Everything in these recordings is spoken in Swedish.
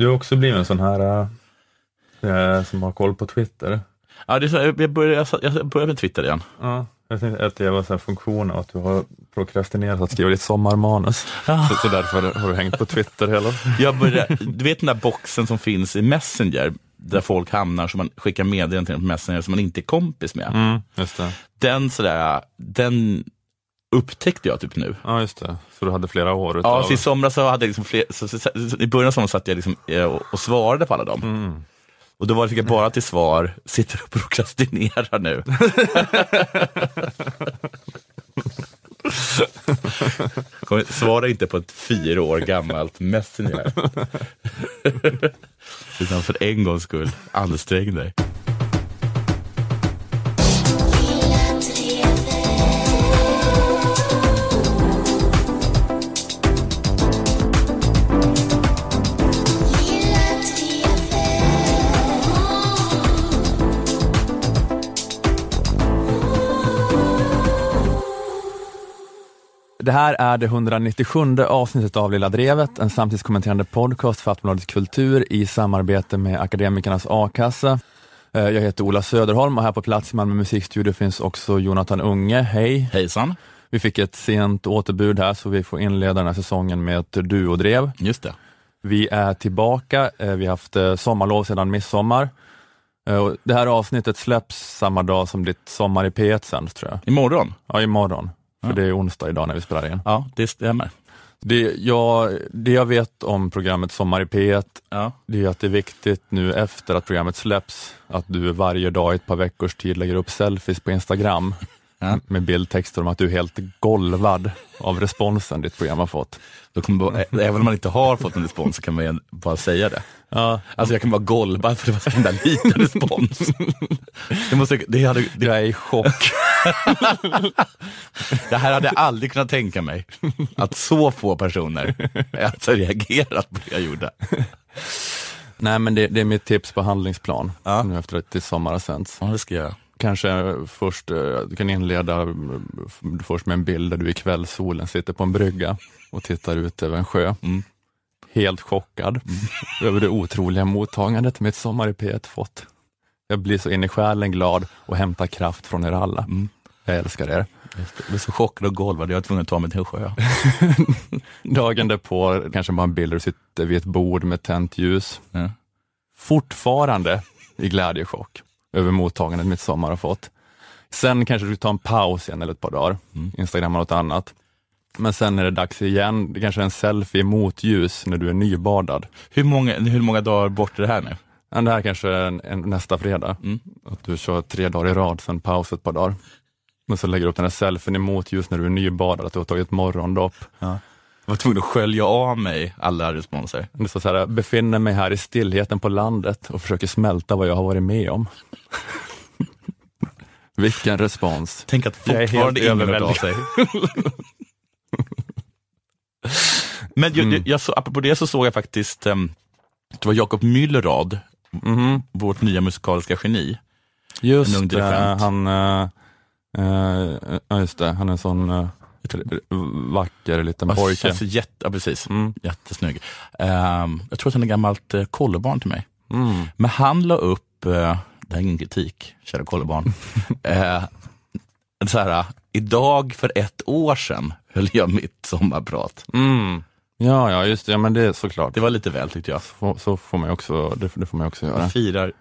Du har också blivit en sån här äh, som har koll på Twitter. Ja, det är så, jag, börjar, jag börjar med Twitter igen. Ja, jag tänkte att det var så här funktion av att du har prokrastinerat att skriva ditt sommarmanus. Ja. Så, så därför har du hängt på Twitter hela jag börjar, Du vet den där boxen som finns i Messenger, där folk hamnar som man skickar meddelanden till på Messenger som man inte är kompis med. Mm. Den sådär, den upptäckte jag typ nu. Ja, just det. Så du hade flera år utav... Ja, så i somras så hade jag liksom fler, så, så, så, i början av sommaren satt jag liksom, och, eh, och svarade på alla dem. Mm. Och då fick jag bara till svar, sitter och prokrastinerar nu. Svara inte på ett fyra år gammalt Messenger. Utan för en gångs skull, ansträng dig. Det här är det 197 avsnittet av Lilla Drevet, en samtidskommenterande podcast för Aftonbladet Kultur i samarbete med Akademikernas A-kassa. Eh, jag heter Ola Söderholm och här på plats i Malmö musikstudio finns också Jonathan Unge. Hej! Hejsan! Vi fick ett sent återbud här så vi får inleda den här säsongen med ett duodrev. Just det. Vi är tillbaka, eh, vi har haft eh, sommarlov sedan midsommar. Det här avsnittet släpps samma dag som ditt Sommar i P1 sänds tror jag. Imorgon? Ja, imorgon. För ja. det är onsdag idag när vi spelar in. Ja, det stämmer. Det jag, det jag vet om programmet Sommar i P1, ja. det är att det är viktigt nu efter att programmet släpps, att du varje dag i ett par veckors tid lägger upp selfies på Instagram ja. med bildtexter om att du är helt golvad av responsen ditt program har fått. Då kommer, även om man inte har fått en respons så kan man bara säga det. Ja. Alltså jag kan bara golva för det var så himla liten respons. Det måste, det hade, det... Jag är i chock. Det här hade jag aldrig kunnat tänka mig. Att så få personer alltså reagerat på det jag gjorde. Nej men det, det är mitt tips på handlingsplan ja. nu efter att det sommar har sänts. Ja, det ska jag Kanske först, eh, du kan inleda först med en bild där du i kvällssolen sitter på en brygga och tittar ut över en sjö. Mm. Helt chockad mm. över det otroliga mottagandet mitt Sommar i P1 fått. Jag blir så in i själen glad och hämtar kraft från er alla. Mm. Jag älskar er. Jag blev så chockad och golvad, jag var tvungen att ta mig till en sjö. Dagen därpå kanske man bilder och sitter vid ett bord med tänt ljus. Ja. Fortfarande i glädjechock över mottagandet mitt sommar har fått. Sen kanske du tar en paus igen eller ett par dagar, mm. instagrammar något annat. Men sen är det dags igen, det kanske är en selfie mot ljus när du är nybadad. Hur många, hur många dagar bort är det här nu? Ja, det här kanske är en, en, nästa fredag. Mm. Att du kör tre dagar i rad, sen paus ett par dagar. Men så lägger du upp den här selfien emot ljus när du är nybadad, att du har tagit morgondopp. Ja. Jag var tvungen att skölja av mig alla responser. Det står så här, befinner mig här i stillheten på landet och försöker smälta vad jag har varit med om. Vilken respons. Tänk att fortfarande ingen hört av sig. Men jag, mm. jag, så, apropå det så såg jag faktiskt, um, det var Jakob Müllerad, mm. vårt nya musikaliska geni. Just det, han, uh, uh, just det, han är en sån uh, vacker liten pojke. Alltså, jätte, ja, precis. Mm. Jättesnygg. Um, jag tror att han är gammalt uh, kollebarn till mig. Mm. Men han la upp, uh, det här är ingen kritik, kära kollebarn. uh, så här, idag för ett år sedan höll jag mitt sommarprat. Mm. Ja, ja, just det. Ja, men det är såklart. Det var lite väl tyckte jag. Så, så får man också, det, det, får man också göra. Jag firar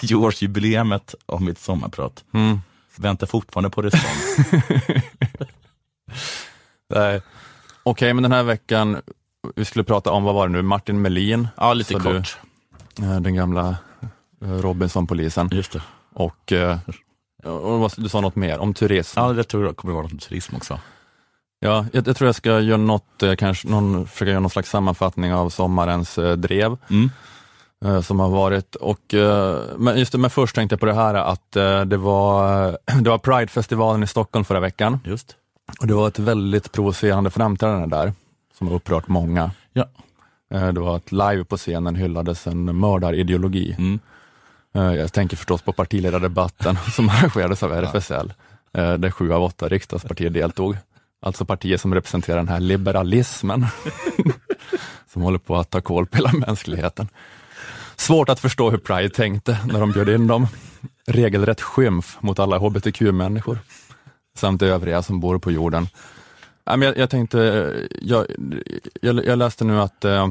tioårsjubileet av mitt sommarprat. Mm. Väntar fortfarande på respons. Okej, okay, men den här veckan, vi skulle prata om, vad var det nu, Martin Melin? Ja, lite kort. Du, eh, den gamla eh, Robinson-polisen. Just det. Och, eh, och du sa något mer om turism? Ja, jag tror det kommer vara något om turism också. Ja, jag, jag, tror jag ska göra något, kanske någon, försöka göra någon slags sammanfattning av sommarens drev. Mm som har varit. Och, men, just det, men först tänkte jag på det här att det var, det var Pridefestivalen i Stockholm förra veckan. Just. Och det var ett väldigt provocerande framträdande där, som har upprört många. Ja. Det var att live på scenen hyllades en mördarideologi. Mm. Jag tänker förstås på partiledardebatten som arrangerades av RFSL, där sju av åtta riksdagspartier deltog. Alltså partier som representerar den här liberalismen som håller på att ta koll på hela mänskligheten. Svårt att förstå hur Pride tänkte när de bjöd in dem. Regelrätt skymf mot alla hbtq-människor samt övriga som bor på jorden. Jag, jag tänkte, jag, jag, läste nu att, äh,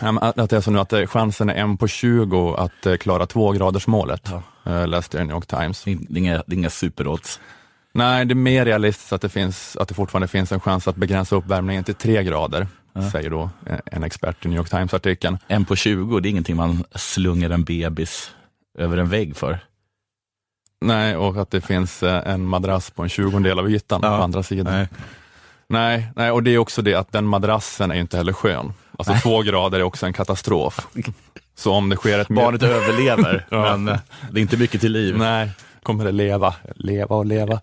att det är så nu att eh, chansen är en på 20 att äh, klara tvågradersmålet. Ja. Läste jag i New York Times. Det är inga, det är inga superodds. Nej, det är mer realistiskt att det, finns, att det fortfarande finns en chans att begränsa uppvärmningen till tre grader, ja. säger då en expert i New York Times-artikeln. En på 20, det är ingenting man slungar en bebis över en vägg för. Nej, och att det finns en madrass på en tjugondel av ytan ja. på andra sidan. Nej. Nej, nej, och det är också det att den madrassen är inte heller skön. Alltså nej. två grader är också en katastrof. Så om det sker ett... Barnet överlever, ja. men eh, det är inte mycket till liv. Nej, kommer det leva, leva och leva.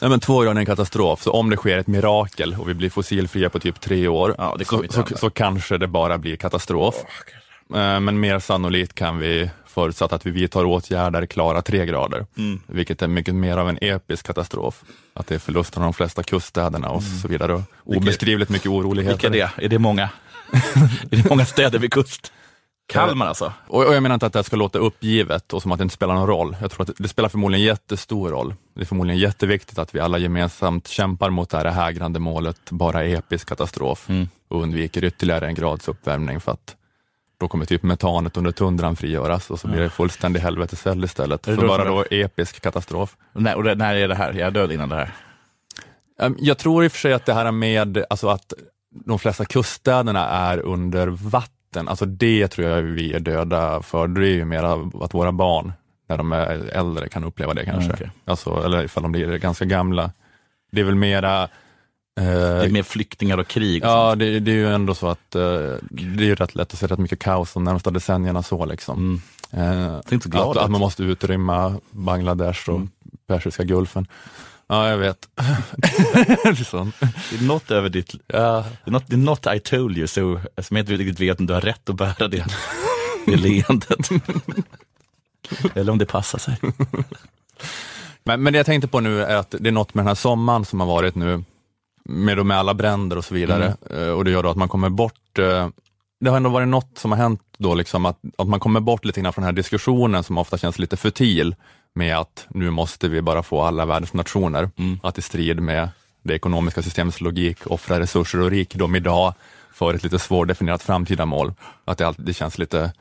Nej, men två grader är en katastrof, så om det sker ett mirakel och vi blir fossilfria på typ tre år, ja, så, så, så, kanske det bara blir katastrof. Oh, men mer sannolikt kan vi förutsatt att vi vidtar åtgärder klara tre grader, mm. vilket är mycket mer av en episk katastrof. Att det är förlusten av de flesta kuststäderna och mm. så vidare. Obeskrivligt mycket oroligheter. Vilka är det? Är det många? är det många städer vid kust? Kalmar alltså? Och, och, jag menar inte att det ska låta uppgivet och som att det inte spelar någon roll. Jag tror att det spelar förmodligen jättestor roll. Det är förmodligen jätteviktigt att vi alla gemensamt kämpar mot det här hägrande målet, bara episk katastrof mm. och undviker ytterligare en grads uppvärmning för att då kommer typ metanet under tundran frigöras och så blir det fullständig helveteseld istället. För bara då episk katastrof. Och när, och när är det här? Jag är död innan det här. Ehm, jag tror i och för sig att det här med alltså att de flesta kuststäderna är under vatten, alltså det tror jag vi är döda för. Det är ju mer att våra barn, när de är äldre, kan uppleva det kanske. Mm, okay. alltså, eller ifall de blir ganska gamla. Det är väl mera det är mer flyktingar och krig. Och ja, det, det, är ju ändå så att uh, det är ju rätt lätt att se rätt mycket kaos de närmsta decennierna så liksom. Mm. Uh, att, att, man måste utrymma Bangladesh och mm. Persiska gulfen. Ja, jag vet. det är något över ditt, ja. det, är något, det är något I told you, så, som jag inte riktigt vet om du har rätt att bära det, det leendet. Eller om det passar sig. Men, men det jag tänkte på nu är att det är något med den här sommaren som har varit nu, med, med alla bränder och så vidare. Mm. Eh, och det gör då att man kommer bort eh, det har ändå varit något som har hänt då, liksom att, att man kommer bort lite grann från den här diskussionen som ofta känns lite futil med att nu måste vi bara få alla världens nationer mm. att i strid med det ekonomiska systemets logik offra resurser och rikedom idag för ett lite svårdefinierat framtida mål. Att det, alltid, det känns lite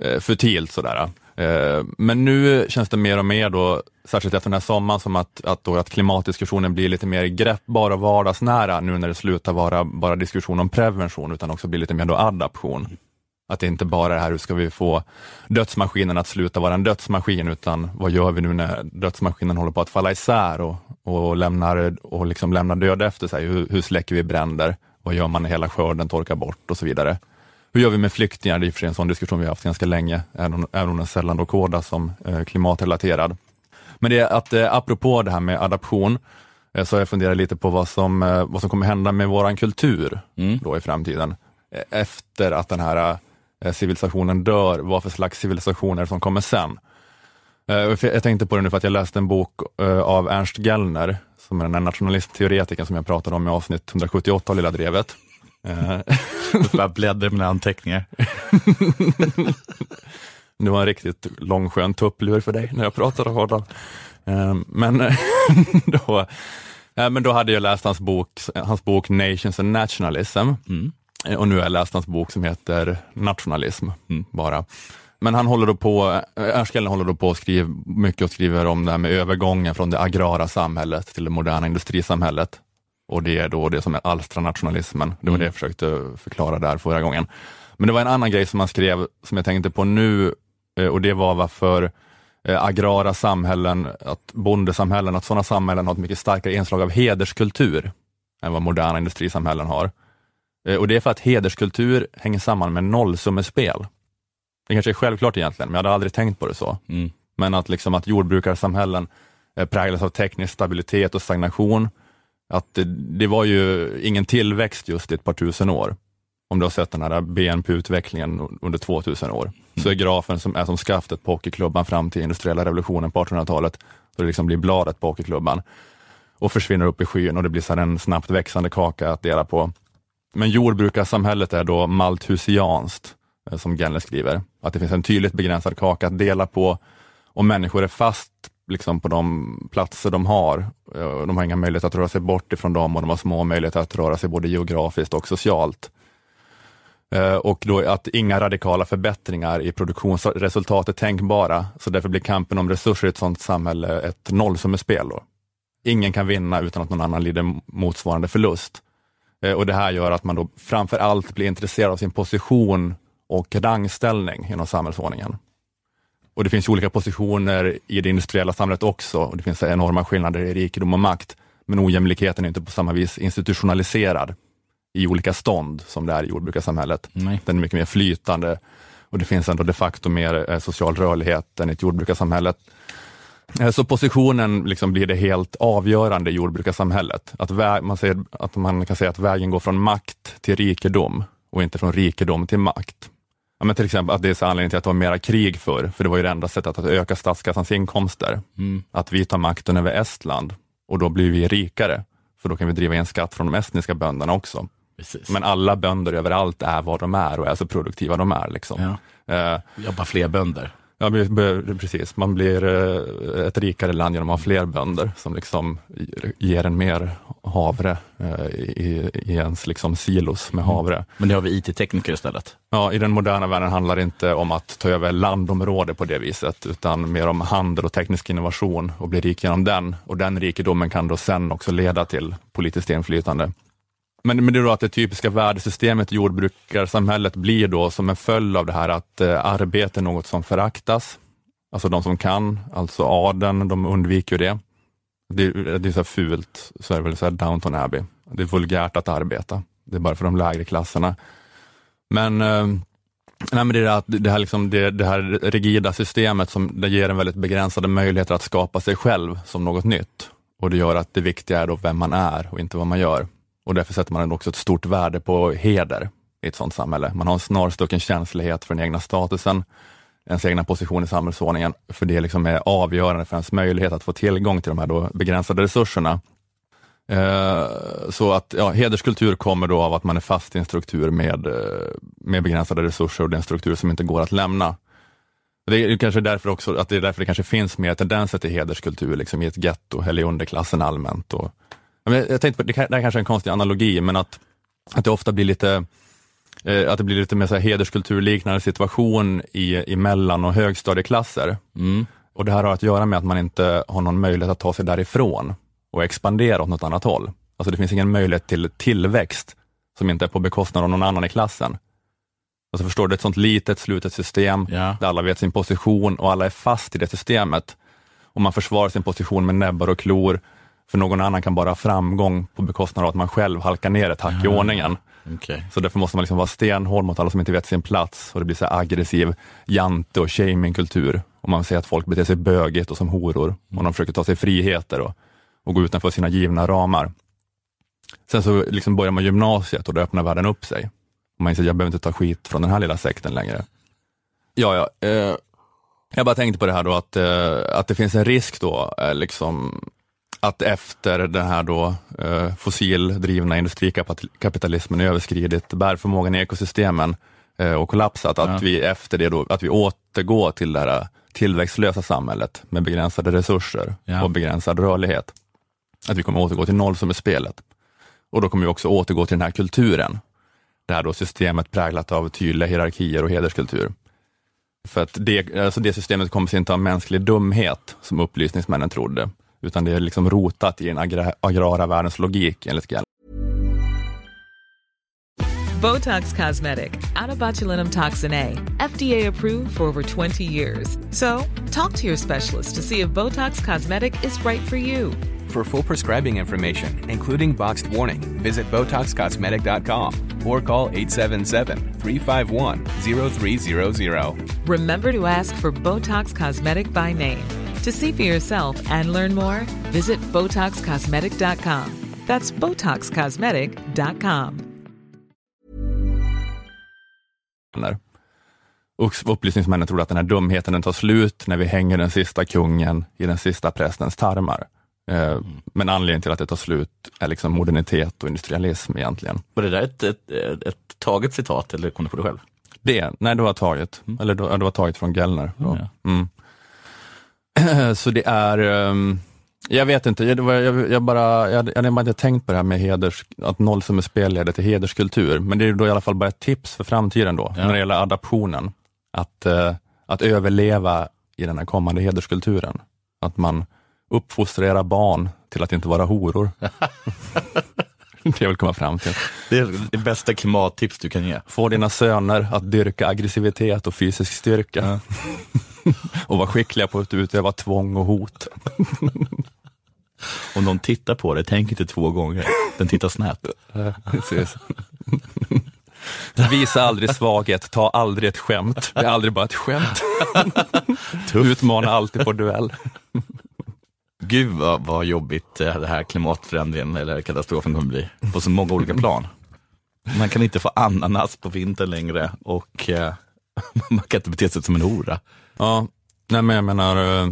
eh, futilt sådär. Eh, men nu känns det mer och mer då, särskilt efter den här sommaren, som att, att, då, att klimatdiskussionen blir lite mer greppbar och vardagsnära nu när det slutar vara bara diskussion om prevention utan också blir lite mer då adaption. Att det inte bara är det här, hur ska vi få dödsmaskinen att sluta vara en dödsmaskin, utan vad gör vi nu när dödsmaskinen håller på att falla isär och, och lämnar, och liksom lämnar döda efter sig? Hur, hur släcker vi bränder? Vad gör man när hela skörden torkar bort och så vidare? Hur gör vi med flyktingar? Det är en sån diskussion vi haft ganska länge, även om den sällan då kodas som eh, klimatrelaterad. Men det är att eh, apropå det här med adaption, eh, så har jag funderat lite på vad som, eh, vad som kommer hända med våran kultur mm. då i framtiden. Efter att den här civilisationen dör, vad för slags civilisationer som kommer sen. Jag tänkte på det nu för att jag läste en bok av Ernst Gellner, som är den här nationalistteoretikern som jag pratade om i avsnitt 178 av Lilla Drevet. Jag bläddrar i mina anteckningar. det var en riktigt långskön tupplur för dig när jag pratade om. Ehm, men då, men då hade jag läst hans bok, hans bok Nations and Nationalism. Mm. Och nu har jag läst hans bok som heter Nationalism, mm. bara. Men han håller då på, Erskellen håller då på och skriver mycket och skriver om det här med övergången från det agrara samhället till det moderna industrisamhället. Och det är då det som är alstranationalismen. Det var mm. det jag försökte förklara där förra gången. Men det var en annan grej som han skrev som jag tänkte på nu eh, och det var varför eh, agrara samhällen, att bondesamhällen, att sådana samhällen har ett mycket starkare inslag av hederskultur än vad moderna industrisamhällen har. Eh, och det är för att hederskultur hänger samman med nollsummespel. Det kanske är självklart egentligen, men jag hade aldrig tänkt på det så. Mm. Men att, liksom, att jordbrukarsamhällen präglas av teknisk stabilitet och stagnation att det, det, var ju ingen tillväxt just i ett par tusen år. Om du har sett den här BNP-utvecklingen under 2000 år, mm. så är grafen som är som skaftet på hockeyklubban fram till industriella revolutionen på 1800-talet, då det liksom blir bladet på hockeyklubban. och försvinner upp i skyn och det blir så en snabbt växande kaka att dela på. Men jordbrukarsamhället är då malthusianskt, eh, som Genle skriver, att det finns en tydligt begränsad kaka att dela på och människor är fast liksom på de platser de har. Eh, de har inga möjligheter att röra sig bort ifrån dem och de har små möjligheter att röra sig både geografiskt och socialt. Eh, och då att inga radikala förbättringar i produktionsresultat är tänkbara, så därför blir kampen om resurser i ett sådant samhälle ett nollsummespel. Ingen kan vinna utan att någon annan lider motsvarande förlust. Eh, och det här gör att man då framför allt blir intresserad av sin position och rangställning inom samhällsordningen. Och det finns olika positioner i det industriella samhället också och det finns enorma skillnader i rikedom och makt. Men ojämlikheten är inte på samma vis institutionaliserad i olika stånd som det är i jordbrukarsamhället. Nej. Den är mycket mer flytande och det finns ändå de facto mer eh, social rörlighet än i ett jordbrukarsamhället. Eh, så positionen liksom blir det helt avgörande i jordbrukarsamhället. Att, man säger, att man kan säga att vägen går från makt till rikedom och inte från rikedom till makt. Ja, men till exempel att det är så anledningen till att det var mera krig förr, för det var ju det enda sättet att öka statskassans inkomster. Mm. Att vi tar makten över Estland och då blir vi rikare, för då kan vi driva in skatt från de estniska bönderna också. Precis. Men alla bönder överallt är vad de är och är så produktiva de är. Liksom. Ja. Uh, Jobba fler bönder. Ja, precis. Man blir eh, ett rikare land genom att ha fler bönder som liksom ger en mer havre eh, i, i ens liksom silos med mm. havre. Men det har vi IT-tekniker istället? Ja, i den moderna världen handlar det inte om att ta över landområde på det viset, utan mer om handel och teknisk innovation och bli rik genom den. Och den rikedomen kan då sen också leda till politiskt inflytande. Men, men det är då att det typiska värdesystemet i jordbrukarsamhället blir då som en följd av det här att eh, arbete är något som föraktas. Alltså de som kan, alltså adeln, de undviker det. Det, det är så fult, så är det väl så här Downton Abbey. Det är vulgärt att arbeta. Det är bara för de lägre klasserna. Men, eh, nej, men det, är att det, här liksom, det, det här rigida systemet som det ger en väldigt begränsade möjligheter att skapa sig själv som något nytt. Och det gör att det viktiga är då vem man är och inte vad man gör. Och därför sätter man också ett stort värde på heder i ett sådant samhälle. Man har en snarstucken känslighet för den egna statusen, ens egna position i samhällsordningen, för det liksom är avgörande för ens möjlighet att få tillgång till de här då begränsade resurserna. Eh, så att ja, hederskultur kommer då av att man är fast i en struktur med, eh, med begränsade resurser och det är en struktur som inte går att lämna. Det är kanske därför också att det är därför det kanske finns mer tendenser till hederskultur liksom i ett getto eller i underklassen allmänt. Och, jag tänkte på, det här kanske är en konstig analogi, men att, att det ofta blir lite eh, att det blir lite mer så här hederskulturliknande situation i, i mellan och högstadieklasser. Mm. Och det här har att göra med att man inte har någon möjlighet att ta sig därifrån och expandera åt något annat håll. Alltså det finns ingen möjlighet till tillväxt som inte är på bekostnad av någon annan i klassen. Alltså förstår du, ett sånt litet slutet system ja. där alla vet sin position och alla är fast i det systemet. Och man försvarar sin position med näbbar och klor för någon annan kan bara ha framgång på bekostnad av att man själv halkar ner ett hack i ordningen. Okay. Så därför måste man liksom vara stenhård mot alla som inte vet sin plats och det blir så aggressiv jante och shamingkultur. Och man ser att folk beter sig bögigt och som horor och de försöker ta sig friheter och, och gå utanför sina givna ramar. Sen så liksom börjar man gymnasiet och då öppnar världen upp sig. Och man inser att jag behöver inte ta skit från den här lilla sekten längre. Ja, ja. Eh, jag bara tänkte på det här då att, eh, att det finns en risk då, eh, liksom, att efter den här då eh, fossildrivna industrikapitalismen överskridit bärförmågan i ekosystemen eh, och kollapsat, att ja. vi efter det då, att vi återgår till det här tillväxtlösa samhället med begränsade resurser ja. och begränsad rörlighet. Att vi kommer återgå till nollsummespelet. Och då kommer vi också återgå till den här kulturen. Det här då systemet präglat av tydliga hierarkier och hederskultur. För att det, alltså det systemet kommer sig inte av mänsklig dumhet, som upplysningsmännen trodde, utan det är liksom rotat i den agra agrara världens logik enligt Gell. Botox Cosmetic, out toxin A, FDA approved for over 20 years. So, talk to your specialist to see if Botox Cosmetic is right for you. For full prescribing information, including boxed warning, visit BotoxCosmetic.com or call 877-351-0300. Remember to ask for Botox Cosmetic by name. To see for yourself and learn more, visit BotoxCosmetic.com. That's BotoxCosmetic.com. Och upplysningsmännen tror att den här dumheten den tar slut när vi hänger den sista kungen i den sista prästens tarmar. Eh, men anledningen till att det tar slut är liksom modernitet och industrialism egentligen. Var det där ett, ett, ett, taget citat eller kom du på det själv? Det, nej det var taget, Mm. eller det, var taget från Gellner. då. Ja. Mm. Så det är, ehm, jag vet inte, jag, jag, jag, bara, jag, jag hade tänkt på det här med heders, att nollsummespel leder till hederskultur, men det är då i alla fall bara ett tips för framtiden då, Ja. när det gäller adaptionen. Att, eh, att överleva i den här kommande hederskulturen. Att man uppfostrar era barn till att inte vara horor. det jag vill komma fram till. Det är det bästa klimattips du kan ge. Få dina söner att dyrka aggressivitet och fysisk styrka. och vara skickliga på att utöva tvång och hot. Om någon tittar på det, tänk inte två gånger. Den tittar snett. Visa aldrig svaghet, ta aldrig ett skämt. Det är aldrig bara ett skämt. Utmana alltid på duell. Gud vad, vad jobbigt eh, det här klimatförändringen eller katastrofen kommer bli på så många olika plan. Man kan inte få ananas på vintern längre och eh, man kan inte bete sig som en hora. Ja, nej men jag menar, eh,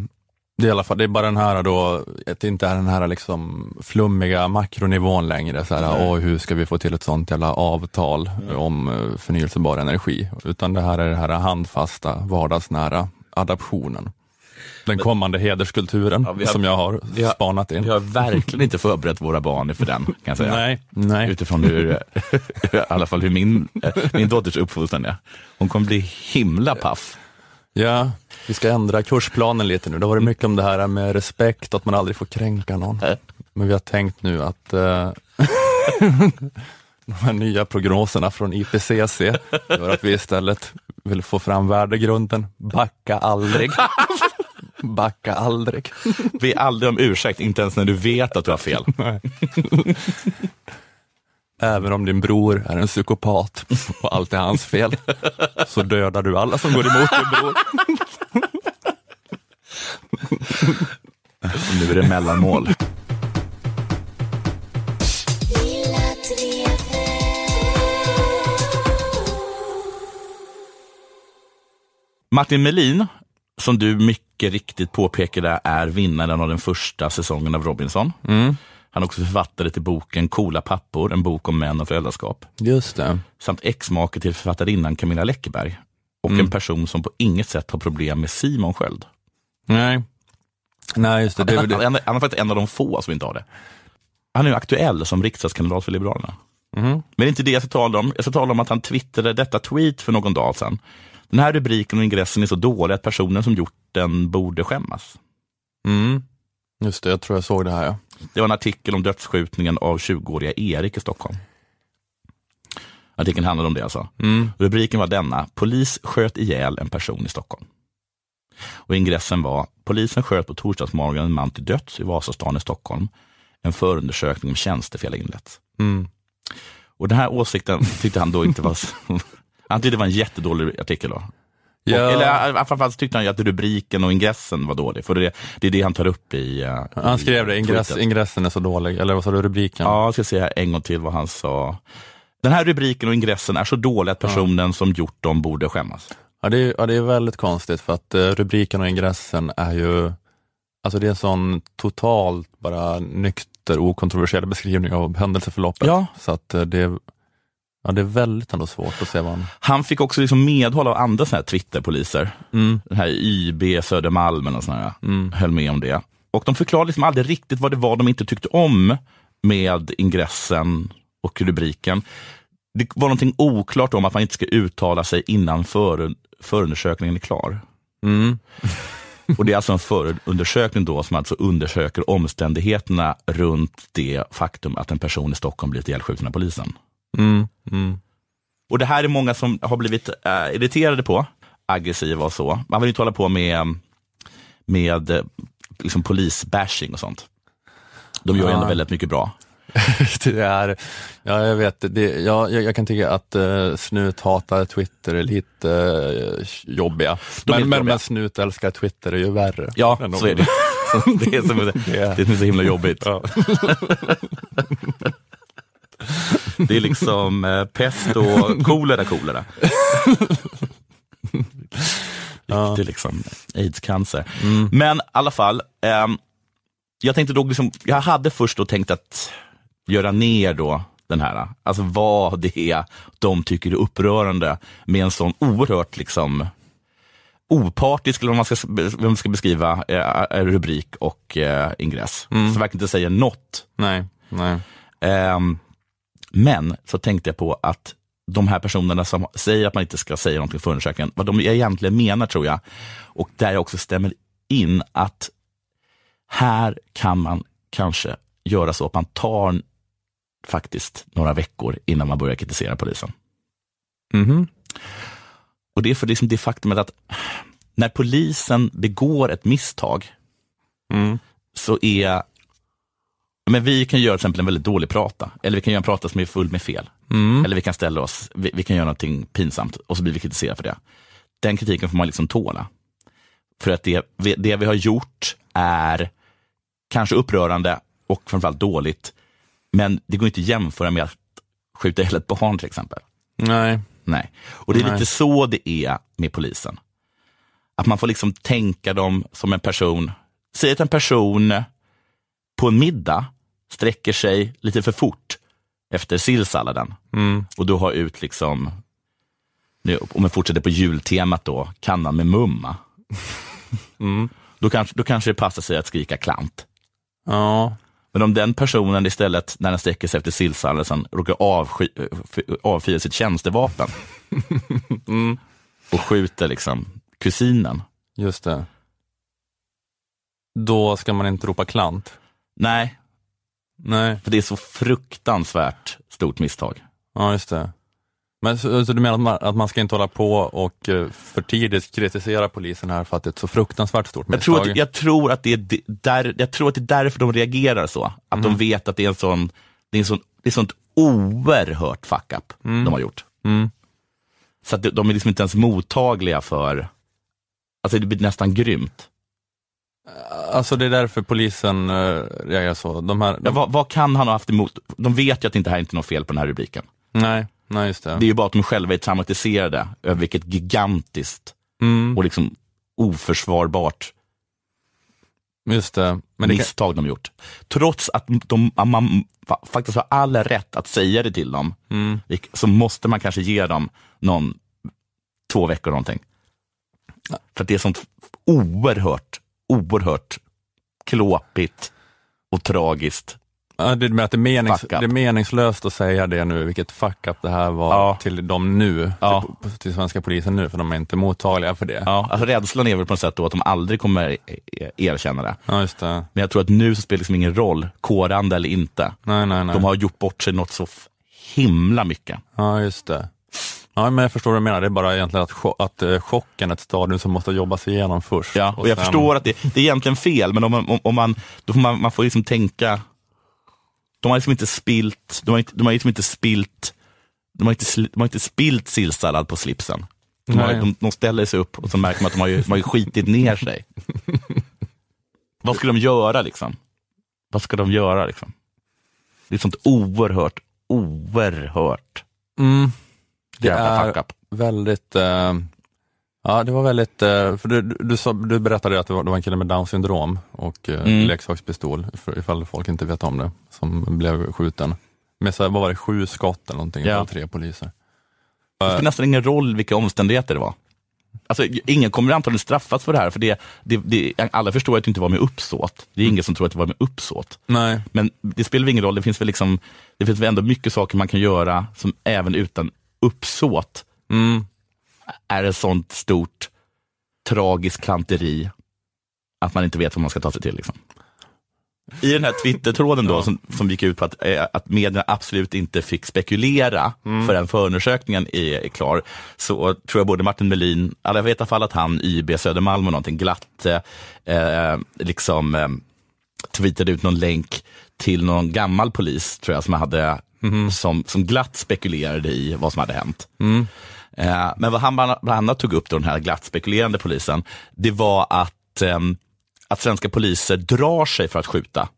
det är i alla fall, det är bara den här då, att det inte är den här liksom flummiga makronivån längre, så här, åh, hur ska vi få till ett sånt jävla avtal om eh, förnyelsebar energi, utan det här är det här handfasta, vardagsnära adaptionen. Den kommande hederskulturen Ja, har- som jag har vi har- spanat in. Vi har verkligen inte förberett våra barn för den, kan jag säga. Nej, nej. Utifrån hur, i alla fall hur min, eh, min dotters uppfostran är. Hon kommer bli himla paff. Ja, vi ska ändra kursplanen lite nu. Det har varit mycket om det här med respekt, att man aldrig får kränka någon. Men vi har tänkt nu att eh, de här nya prognoserna från IPCC gör att vi istället vill få fram värdegrunden. Backa aldrig. Backa aldrig. Be aldrig om ursäkt, inte ens när du vet att du har fel. Även om din bror är en psykopat och allt är hans fel, så dödar du alla som går emot din bror. Nu är det mellanmål. Martin Melin, som du mycket riktigt påpekade är vinnaren av den första säsongen av Robinson. Han är också författare till boken Coola pappor, en bok om män och föräldraskap. Just det. Samt exmake till författarinnan Camilla Läckberg. Och en person som på inget sätt har problem med Simon Sköld. Nej. Nej, just det. det. Han, han är faktiskt en av de få som inte har det. Han är aktuell som riksdagskandidat för Liberalerna. Mhm. Men det är inte det jag ska tala om. Jag ska tala om att han twittrade detta tweet för någon dag sedan. Den här rubriken och ingressen är så dålig att personen som gjort den borde skämmas. Mm. Just det, jag tror jag såg det här ja. Det var en artikel om dödsskjutningen av 20-åriga Erik i Stockholm. Artikeln handlade om det alltså. Mm. Rubriken var denna, polis sköt ihjäl en person i Stockholm. Och ingressen var, polisen sköt på torsdagsmorgonen en man till döds i Vasastan i Stockholm. En förundersökning om tjänstefel har inletts. Mm. Och den här åsikten tyckte han då inte var, han tyckte det var en jättedålig artikel då. Ja. Och, eller framförallt tyckte han ju att rubriken och ingressen var dålig, för det, det är det han tar upp i uh, Han skrev det, ingress, ingressen är så dålig, eller vad sa du, rubriken? Ja, jag ska säga en gång till vad han sa. Den här rubriken och ingressen är så dålig att personen som gjort dem borde skämmas. Ja, det, är, ja, det är väldigt konstigt för att eh, rubriken och ingressen är ju, alltså det är en sån totalt bara nykter, okontroversiell beskrivning av händelseförloppet. Ja. Så att eh, det, ja, det är väldigt ändå svårt att se vad han... Han fick också liksom medhåll av andra såna här Twitterpoliser. Mm. Den här YB Södermalm och såna här, Mm. höll med om det. Och de förklarade liksom aldrig riktigt vad det var de inte tyckte om med ingressen och rubriken. Det var någonting oklart om att man inte ska uttala sig innan för, förundersökningen är klar. Mm. Och det är alltså en förundersökning då som alltså undersöker omständigheterna runt det faktum att en person i Stockholm blivit ihjälskjuten av polisen. Mm. Mm. Och det här är många som har blivit äh, irriterade på, aggressiva och så. Man vill inte hålla på med, med eh, liksom polisbashing och sånt. De gör ju ändå Ja. väldigt mycket bra. det är, ja jag vet, det, ja, jag, jag kan tycka att uh, snut hatar Twitter är lite eh, jobbiga. De är Men, jobbiga. men snut älskar Twitter är ju värre. Ja, de- så är det. det, är som, det är så himla jobbigt. Ja. Det är liksom eh, pest och kolera, kolera. Ja. Det är liksom aids-cancer. Mm. Men i alla fall, ehm, jag tänkte då, liksom, jag hade först då tänkt att göra ner då den här, alltså vad det är de tycker är upprörande med en sån oerhört liksom opartisk, eller vad man ska, vad man ska beskriva, eh, rubrik och eh, ingress. Mm. Så verkligen inte säger något. Nej, nej. Um, men så tänkte jag på att de här personerna som säger att man inte ska säga någonting för undersökningen, vad de egentligen menar tror jag, och där jag också stämmer in att här kan man kanske göra så att man tar faktiskt några veckor innan man börjar kritisera polisen. Mm. Och det är för liksom det faktumet att när polisen begår ett misstag mm. så är men vi kan göra till exempel en väldigt dålig prata, eller vi kan göra en prata som är full med fel. Mm. Eller vi kan ställa oss, vi, vi, kan göra någonting pinsamt och så blir vi kritiserade för det. Den kritiken får man liksom tåla. För att det, det vi har gjort är kanske upprörande och framförallt dåligt. Men det går inte att jämföra med att skjuta ihjäl ett barn till exempel. Nej. Nej. Och det är Nej. lite så det är med polisen. Att man får liksom tänka dem som en person, säg att en person på en middag sträcker sig lite för fort efter sillsalladen mm. och då har ut liksom, nu, om vi fortsätter på jultemat då, kannan med mumma. Mm. Då, kanske, då kanske det passar sig att skrika klant. Ja. Men om den personen istället, när den sträcker sig efter sillsalladen, råkar avsky, avfyra sitt tjänstevapen mm. och skjuter liksom kusinen. Just det. Då ska man inte ropa klant? Nej, Nej. för det är så fruktansvärt stort misstag. Ja, just det. Men så, så du menar att man, att man ska inte hålla på och uh, för tidigt kritisera polisen här för att det är ett så fruktansvärt stort Jag misstag? tror, att, jag, tror att det är där, jag tror att det är därför de reagerar så. Att de vet att det är en sån, det är en sån, det är sånt oerhört fuck up de har gjort. Mm. Så att de, de är liksom inte ens mottagliga för, alltså det blir nästan grymt. Alltså det är därför polisen uh, reagerar så? De här, Ja, de, vad, vad kan han ha haft emot? De vet ju att det inte här är inte något fel på den här rubriken. nej, nej just det. Det är ju bara att de själva är traumatiserade över vilket gigantiskt Mm, och liksom oförsvarbart just det. Men det kan, misstag de gjort. Trots att de, man fa- faktiskt har all rätt att säga det till dem, mm, så måste man kanske ge dem någon, två veckor någonting. För att det är sånt oerhört, oerhört klåpigt och tragiskt. ja, det, med att det, är menings, det är meningslöst att säga det nu, vilket fuck up det här var Ja. till dem nu, Ja. till, till svenska polisen nu, för de är inte mottagliga för det. Ja, alltså rädslan är väl på något sätt då att de aldrig kommer e- erkänna det. Ja, just det. Men jag tror att nu så spelar det liksom ingen roll, kårande eller inte. Nej, nej, nej. De har gjort bort sig något så himla mycket. Ja, just det. Ja, men jag förstår vad du menar. Det är bara egentligen att, att eh, chocken är ett stadium som måste jobbas igenom först. Ja, och jag sen- förstår att det, det är egentligen fel, men om man, om, om man, då får man, man får liksom tänka, de har liksom inte spilt, de har, inte, de har liksom inte spilt, de har inte, de har inte spilt sillsallad på slipsen. De, har, de, de ställer sig upp och så märker man att de har ju, de har ju skitit ner sig. Vad skulle de göra liksom? Vad ska de göra liksom? Det är sånt oerhört, oerhört Mm. Det jävla är väldigt, eh, ja det var väldigt, eh, för du, du, du, sa, du berättade att det var, det var en kille med down syndrom och eh, Mm. leksakspistol, för, ifall folk inte vet om det, som blev skjuten. Med så här, vad var det, sju skott eller någonting, Ja. tre poliser. Det spelar nästan ingen roll vilka omständigheter det var. Alltså, ingen kommer antagligen straffas för det här, för det, det, det, alla förstår att det inte var med uppsåt. Det är ingen som tror att det var med uppsåt. Nej, Men det spelar ingen roll, det finns väl liksom, det finns väl ändå mycket saker man kan göra som även utan uppsåt mm. är ett sånt stort tragiskt klanteri att man inte vet vad man ska ta sig till. Liksom. I den här Twitter-tråden då, som, som gick ut på att, eh, att medierna absolut inte fick spekulera förrän förundersökningen är, är klar, så tror jag både Martin Melin, eller jag vet i alla fall att han, YB Södermalm och någonting glatt, eh, eh, liksom eh, tweetade ut någon länk till någon gammal polis, tror jag, som, hade, som, som glatt spekulerade i vad som hade hänt. Eh, men vad han bland annat tog upp, då, den här glatt spekulerande polisen, det var att, ehm, att svenska poliser drar sig för att skjuta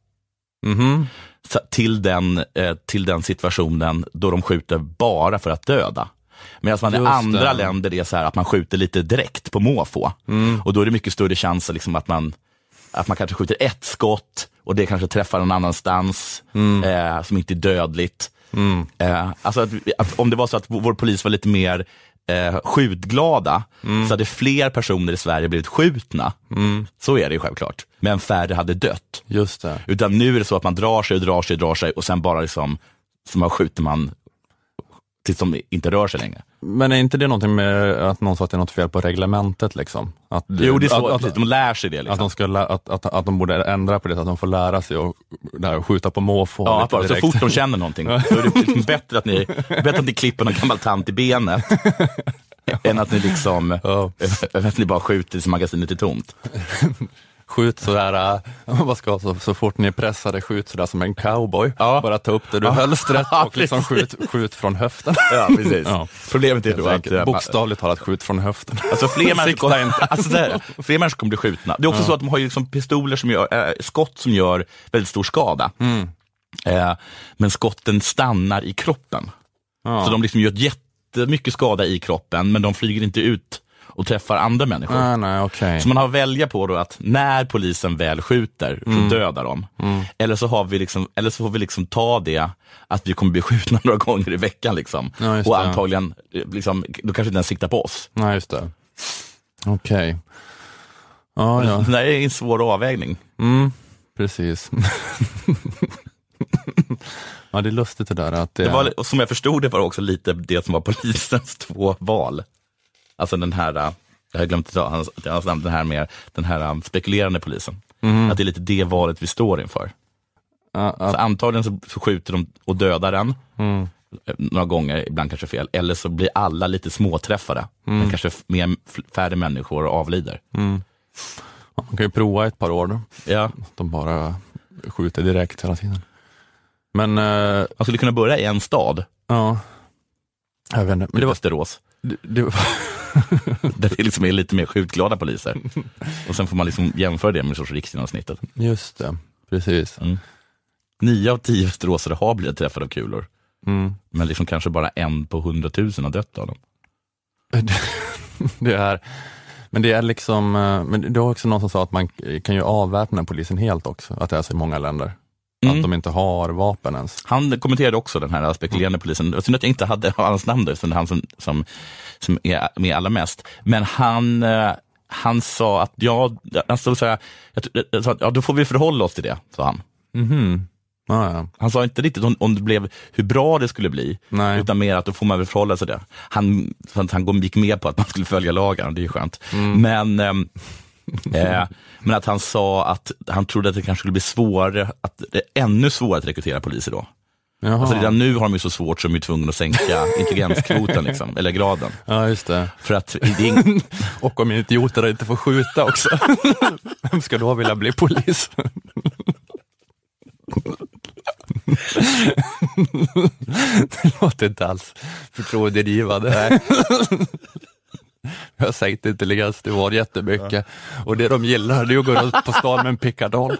så- till den, eh, till den situationen då de skjuter bara för att döda. Medan man i Just andra det. länder är så här att man skjuter lite direkt på måfå. Och då är det mycket större chans liksom att man att man kanske skjuter ett skott och det kanske träffar någon annanstans eh, som inte är dödligt. Eh, alltså att, att, om det var så att vår polis var lite mer eh, skjutglada så hade fler personer i Sverige blivit skjutna. Så är det ju självklart. Men färre hade dött. Just det. Utan nu är det så att man drar sig och drar sig och drar sig och sen bara liksom, så man skjuter man tills de inte rör sig längre. Men är inte det någonting med att någon sa att det är något fel på reglementet? Liksom? Att, Jo, det är så, att, precis, de lär sig det. att, Liksom. de ska, att, att, att de borde ändra på det, så att de får lära sig att det här, skjuta på måfå. Ja, bara, så fort de känner någonting så är det liksom bättre, att ni, bättre att ni klipper någon gammal tant i benet än att ni liksom Ja. att ni bara skjuter tills magasinet är tomt. Skjut sådär, äh, vad ska, så, så fort ni är pressade, skjut sådär som en cowboy. Ja. Bara ta upp det du hölstret och liksom skjut, skjut från höften. Ja, precis. Ja. Problemet är då att eh, Bokstavligt talat, skjut från höften. Alltså fler människor, kommer, inte. alltså så här, fler människor kommer bli skjutna. Det är också så att de har ju liksom pistoler som gör, äh, skott som gör väldigt stor skada. Mm. Eh, men skotten stannar i kroppen. Ja. Så de liksom gör jättemycket skada i kroppen, men de flyger inte ut och träffar andra människor. Nej, nej, okej. Så man har att välja på då att när polisen väl skjuter så Mm. dödar de. Eller, så har vi liksom, eller så får vi liksom ta det att vi kommer bli skjutna några gånger i veckan. Liksom. Ja, och antagligen, eh, liksom, då kanske inte ens siktar på oss. Nej, just det. Okej. Ja, ja. Det där är en svår avvägning. Mm, precis. ja, det är lustigt det där att det, Det var, som jag förstod det var också lite det som var polisens två val. Alltså den här, äh, jag har glömt att ta hans, hans namn, den här med den här äh, spekulerande polisen. Att det är lite det valet vi står inför. ja, Så ja, antagligen så, så skjuter de och dödar den, mm, eh, några gånger, ibland kanske fel. Eller så blir alla lite småträffade, Mm. men kanske mer, färre människor avlider. Ja, man kan ju prova ett par år då. Ja. De bara skjuter direkt hela tiden. Men, eh, Man skulle kunna börja i en stad, ja. Jag vet inte. Men det var, Västerås, det, det var, där det liksom är lite mer skjutglada poliser. Och sen får man liksom jämföra det med sorts riksgenomsnittet. just det, precis. Nio av tio västeråsare har blivit träffade av kulor. Mm. Men liksom kanske bara en på hundratusen har dött av dem. Det är, men det är liksom, eh, men det var också någon som sa att man kan ju avväpna polisen helt också, att det är så i många länder. Mm. Att de inte har vapen ens. Han kommenterade också den här spekulerande polisen. Var synd att jag inte hade hans namn där, är han som, som, som är med allra mest. Men han, eh, han sa att ja, han stod så här, jag, jag sa ja, då får vi förhålla oss till det, sa han. Mhm. Ja, ja. Han sa inte riktigt om, om det blev hur bra det skulle bli, Nej. utan mer att då får man väl förhålla sig till det. Han, han gick med på att man skulle följa lagen, det är ju skönt. Men, ehm, eh, men att han sa att han trodde att det kanske skulle bli svårare, att det är ännu svårare att rekrytera poliser då. Jaha. Alltså redan nu har de ju så svårt så de är tvungna att sänka intelligenskvoten, liksom, eller graden. ja, just det. För att det Och om idioter inte får skjuta också. Vem ska då vilja bli polis? Det låter inte alls förtroendeingivande. Jag har sänkt intelligensnivån jättemycket och det de gillar det är att gå runt på stan med en pickadoll.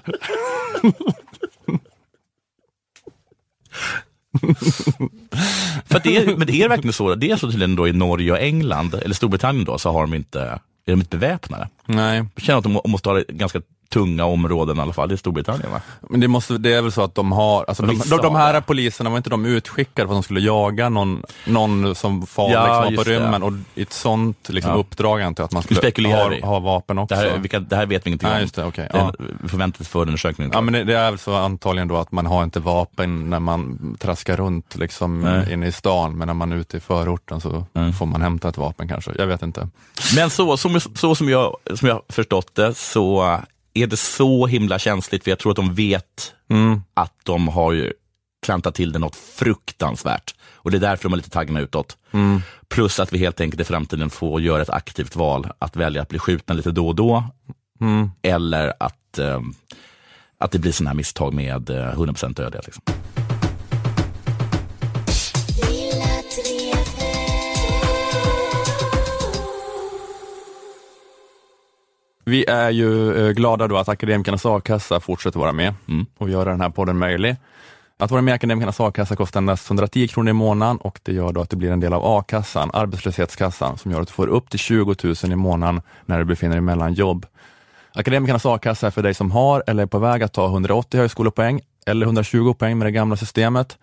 för det är, men det är verkligen så, det är så tydligen då i Norge och England, eller Storbritannien då, så har de inte, är de inte beväpnade. Nej, Jag känner att de må- måste ha ganska tunga områden i alla fall, det är Storbritannien va? men det, måste, det är väl så att de har, alltså de, de, de här det. poliserna var inte de utskickade för att de skulle jaga någon, någon som far Ja, liksom, på det. rymmen och i ett sånt liksom, Ja. uppdrag antar jag att man skulle ha, ha vapen också. Det här, vilka, det här vet vi ingenting Nej, om. det, Det är ja. förväntar oss förundersökningen. Ja men det, det är väl så antagligen då att man har inte vapen när man traskar runt liksom Nej. inne i stan, men när man är ute i förorten så Mm. får man hämta ett vapen kanske. Jag vet inte. Men så, som, så som, jag, som jag förstått det så är det så himla känsligt, för jag tror att de vet Mm. att de har klantat till det något fruktansvärt. Och det är därför de är lite taggna utåt. Mm. Plus att vi helt enkelt i framtiden får göra ett aktivt val att välja att bli skjutna lite då och då. Mm. Eller att, eh, att det blir sådana här misstag med eh, 100% dödlighet. Liksom. Vi är ju eh, glada då att Akademikernas a-kassa fortsätter vara med Mm. och göra den här podden möjlig. Att vara med i Akademikernas a-kassa kostar endast 110 kronor i månaden och det gör då att det blir en del av a-kassan, arbetslöshetskassan, som gör att du får upp till 20 000 i månaden när du befinner dig mellan jobb. Akademikernas a-kassa är för dig som har eller är på väg att ta 180 högskolepoäng eller 120 poäng med det gamla systemet.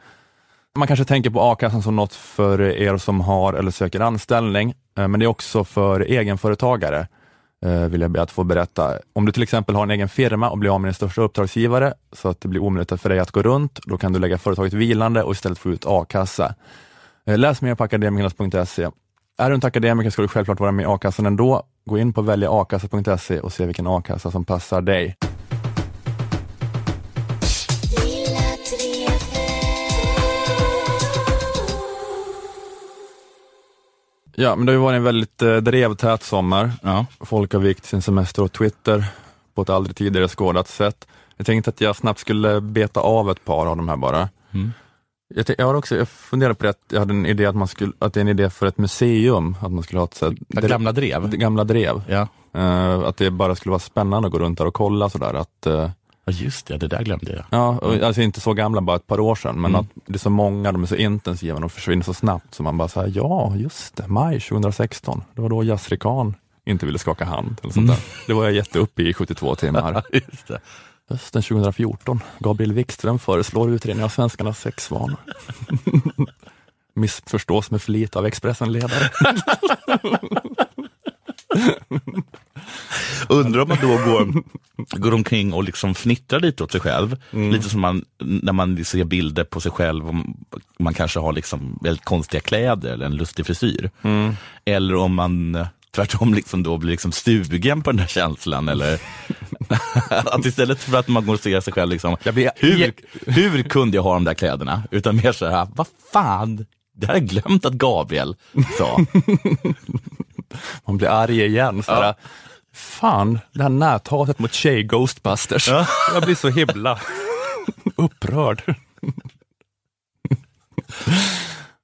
Man kanske tänker på a-kassan som något för er som har eller söker anställning, eh, men det är också för egenföretagare, Eh, vill jag be att få berätta. Om du till exempel har en egen firma och blir av med din största uppdragsgivare, så att det blir omöjligt för dig att gå runt, då kan du lägga företaget vilande och istället få ut a-kassa. Eh, läs mer på akademikernas.se. Är du inte akademiker ska du självklart vara med i a-kassan ändå. Gå in på väljaakassa.se och se vilken a-kassa som passar dig. Ja, men det har ju varit en väldigt eh, drevtät sommar. Ja. Folk har vikt sin semester åt Twitter på ett aldrig tidigare skådat sätt. Jag tänkte att jag snabbt skulle beta av ett par av de här bara. Mm. Jag, jag har också jag funderade på det, att jag hade en idé att, man skulle, att det är en idé för ett museum, att man skulle ha ett så här, gamla drev. gamla drev. Ja. Eh, att det bara skulle vara spännande att gå runt där och kolla sådär. Att, eh, ja, just det, det där glömde jag. ja, och, alltså inte så gamla, bara ett par år sedan, men Mm. att det är så många, de är så intensiva, de försvinner så snabbt, så man bara säger ja, just det, maj 2016, det var då Yasri Khan inte ville skaka hand. Eller sånt Mm. Det var jag jätteuppe i 72 timmar. just det. Hösten 2014, Gabriel Wikström föreslår utredning av svenskarnas sexvanor. Missförstås med flit av Expressen-ledare. Undrar om man då går, går omkring och liksom fnittrar lite åt sig själv. Mm. Lite som man, när man ser bilder på sig själv, om man kanske har liksom väldigt konstiga kläder eller en lustig frisyr. Mm. Eller om man tvärtom liksom då blir liksom stugen på den där känslan. Eller att istället för att man går och ser sig själv, liksom, blir- hur, hur kunde jag ha de där kläderna? Utan mer så här, vad fan, det här har jag glömt att Gabriel sa. Man blir arg igen. Sådär. Ja. Fan, det här näthatet mot tjej Ghostbusters. Jag blir så himla upprörd.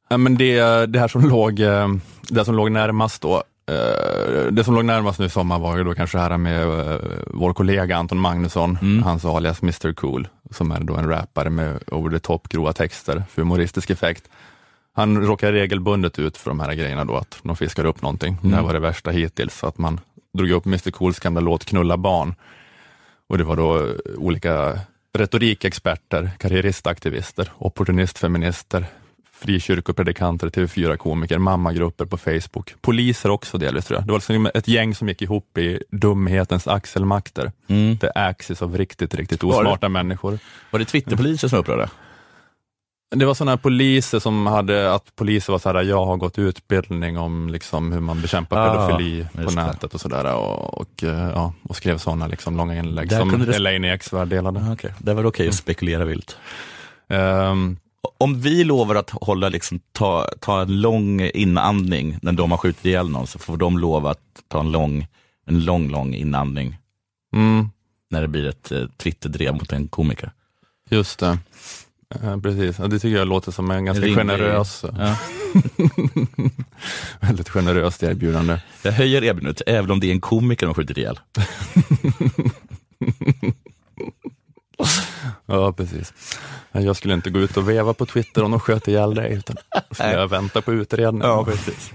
ja, men det, det här som låg, eh, det som låg närmast då, eh, det som låg närmast nu i sommar var ju då kanske det här med eh, vår kollega Anton Magnusson, Mm. hans alias Mr Cool, som är då en rappare med over the top grova texter för humoristisk effekt. Han råkar regelbundet ut för de här grejerna då, att de fiskar upp någonting. Det här var det värsta hittills, så att man drog upp Mr Cools gamla låt Knulla barn. Och det var då eh, olika retorikexperter, karriäristaktivister, opportunistfeminister, frikyrkopredikanter, TV4-komiker, mammagrupper på Facebook, poliser också delvis tror jag. Det var liksom ett gäng som gick ihop i dumhetens axelmakter. Mm. The axis av riktigt, riktigt Var osmarta människor. Var det Twitterpoliser som var upprörda? Det var sådana här poliser som hade, att poliser var så här, jag har gått utbildning om liksom hur man bekämpar Ah, pedofili på det. nätet och sådär och, och, eh, ja, och skrev sådana liksom långa inlägg Där som det- Elaine Eksvärd delade. Ah, okay. Det var okej att spekulera vilt. Ehm, Om vi lovar att hålla, liksom, ta, ta en lång inandning när de har skjutit ihjäl någon, så får de lova att ta en lång, en lång, lång inandning mm, när det blir ett eh, Twitterdrev mot en komiker. just det. Eh, precis, ja, det tycker jag låter som en ganska Rimlig- generös, Ja. väldigt generöst erbjudande. Jag höjer erbjudandet, även om det är en komiker de har skjutit ihjäl. Ja, precis. Jag skulle inte gå ut och veva på Twitter om de sköt ihjäl dig, utan skulle jag vänta på utredningen. precis.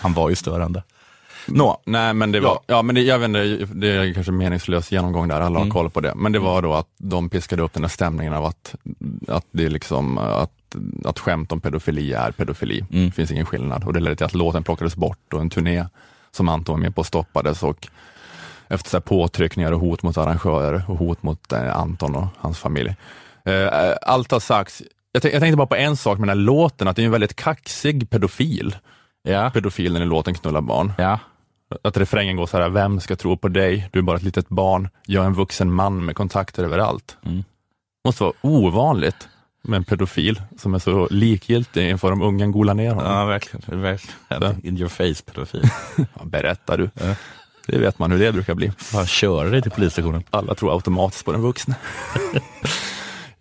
Han var ju störande. Nå, Nej, men det var, Ja. ja. men det, jag vet inte, det är kanske en meningslös genomgång där, alla har Mm. koll på det. Men det var då att de piskade upp den här stämningen av att, att det är liksom, att, att skämt om pedofili är pedofili. Mm. Det finns ingen skillnad. Och det ledde till att låten plockades bort och en turné som Anton var med på stoppades och efter så påtryckningar och hot mot arrangörer och hot mot eh, Anton och hans familj. Eh, allt har sagts. Jag, jag tänkte bara på en sak med den här låten, att det är en väldigt kaxig pedofil. Ja, Pedofilen i låten Knulla barn. ja. Att refrängen går så här, vem ska tro på dig? Du är bara ett litet barn. Jag är en vuxen man med kontakter överallt. Mm. måste vara ovanligt med en pedofil som är så likgiltig inför om ungen golar ner honom. ja verkligen. verkligen. In your face pedofil. Ja, berättar du. Ja. Det vet man hur det brukar bli. Bara köra dig till polisstationen. Alla tror automatiskt på den vuxne.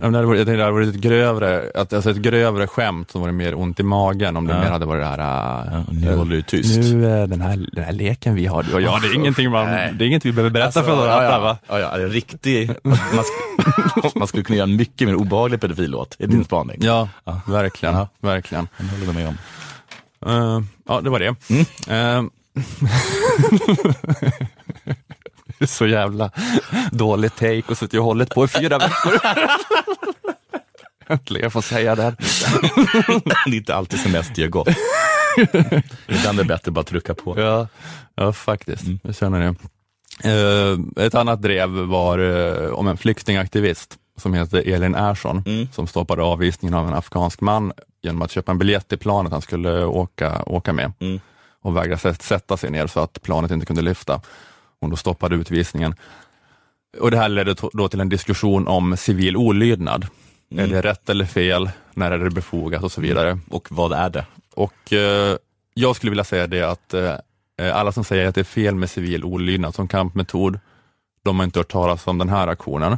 Ja, men det hade varit, jag tänkte det hade varit ett grövre, att, alltså ett grövre skämt som var mer ont i magen om det Ja. mer hade varit det här, äh, Ja, nu håller du tyst. nu äh, den här, den här leken vi har, du och jag, det är ingenting man, Nej. det är inget vi behöver berätta för varandra. ja, va? ja, ja, det är riktig, man, sk- man skulle kunna göra en mycket mer obehaglig pedofillåt, är din spaning. Ja, Ja. verkligen. Ja. verkligen. Jag håller med om. Eh, ja, det var det. Mm. Eh, så jävla dålig take och suttit och hållit på i fyra veckor. Äntligen får säga det. det är inte alltid semester gör gott. Ibland är det bättre att bara trycka på. Ja, ja faktiskt. Jag känner det. Eh, ett annat drev var eh, om en flyktingaktivist som heter Elin Ersson Mm. som stoppade avvisningen av en afghansk man genom att köpa en biljett till planet han skulle åka, åka med Mm. och vägra sätt- sätta sig ner så att planet inte kunde lyfta. Hon då stoppade utvisningen. Och Det här ledde då till en diskussion om civil olydnad. Är det rätt eller fel? När är det befogat och så vidare. Och vad är det? Och eh, jag skulle vilja säga det att eh, alla som säger att det är fel med civil olydnad som kampmetod, de har inte hört talas om den här aktionen.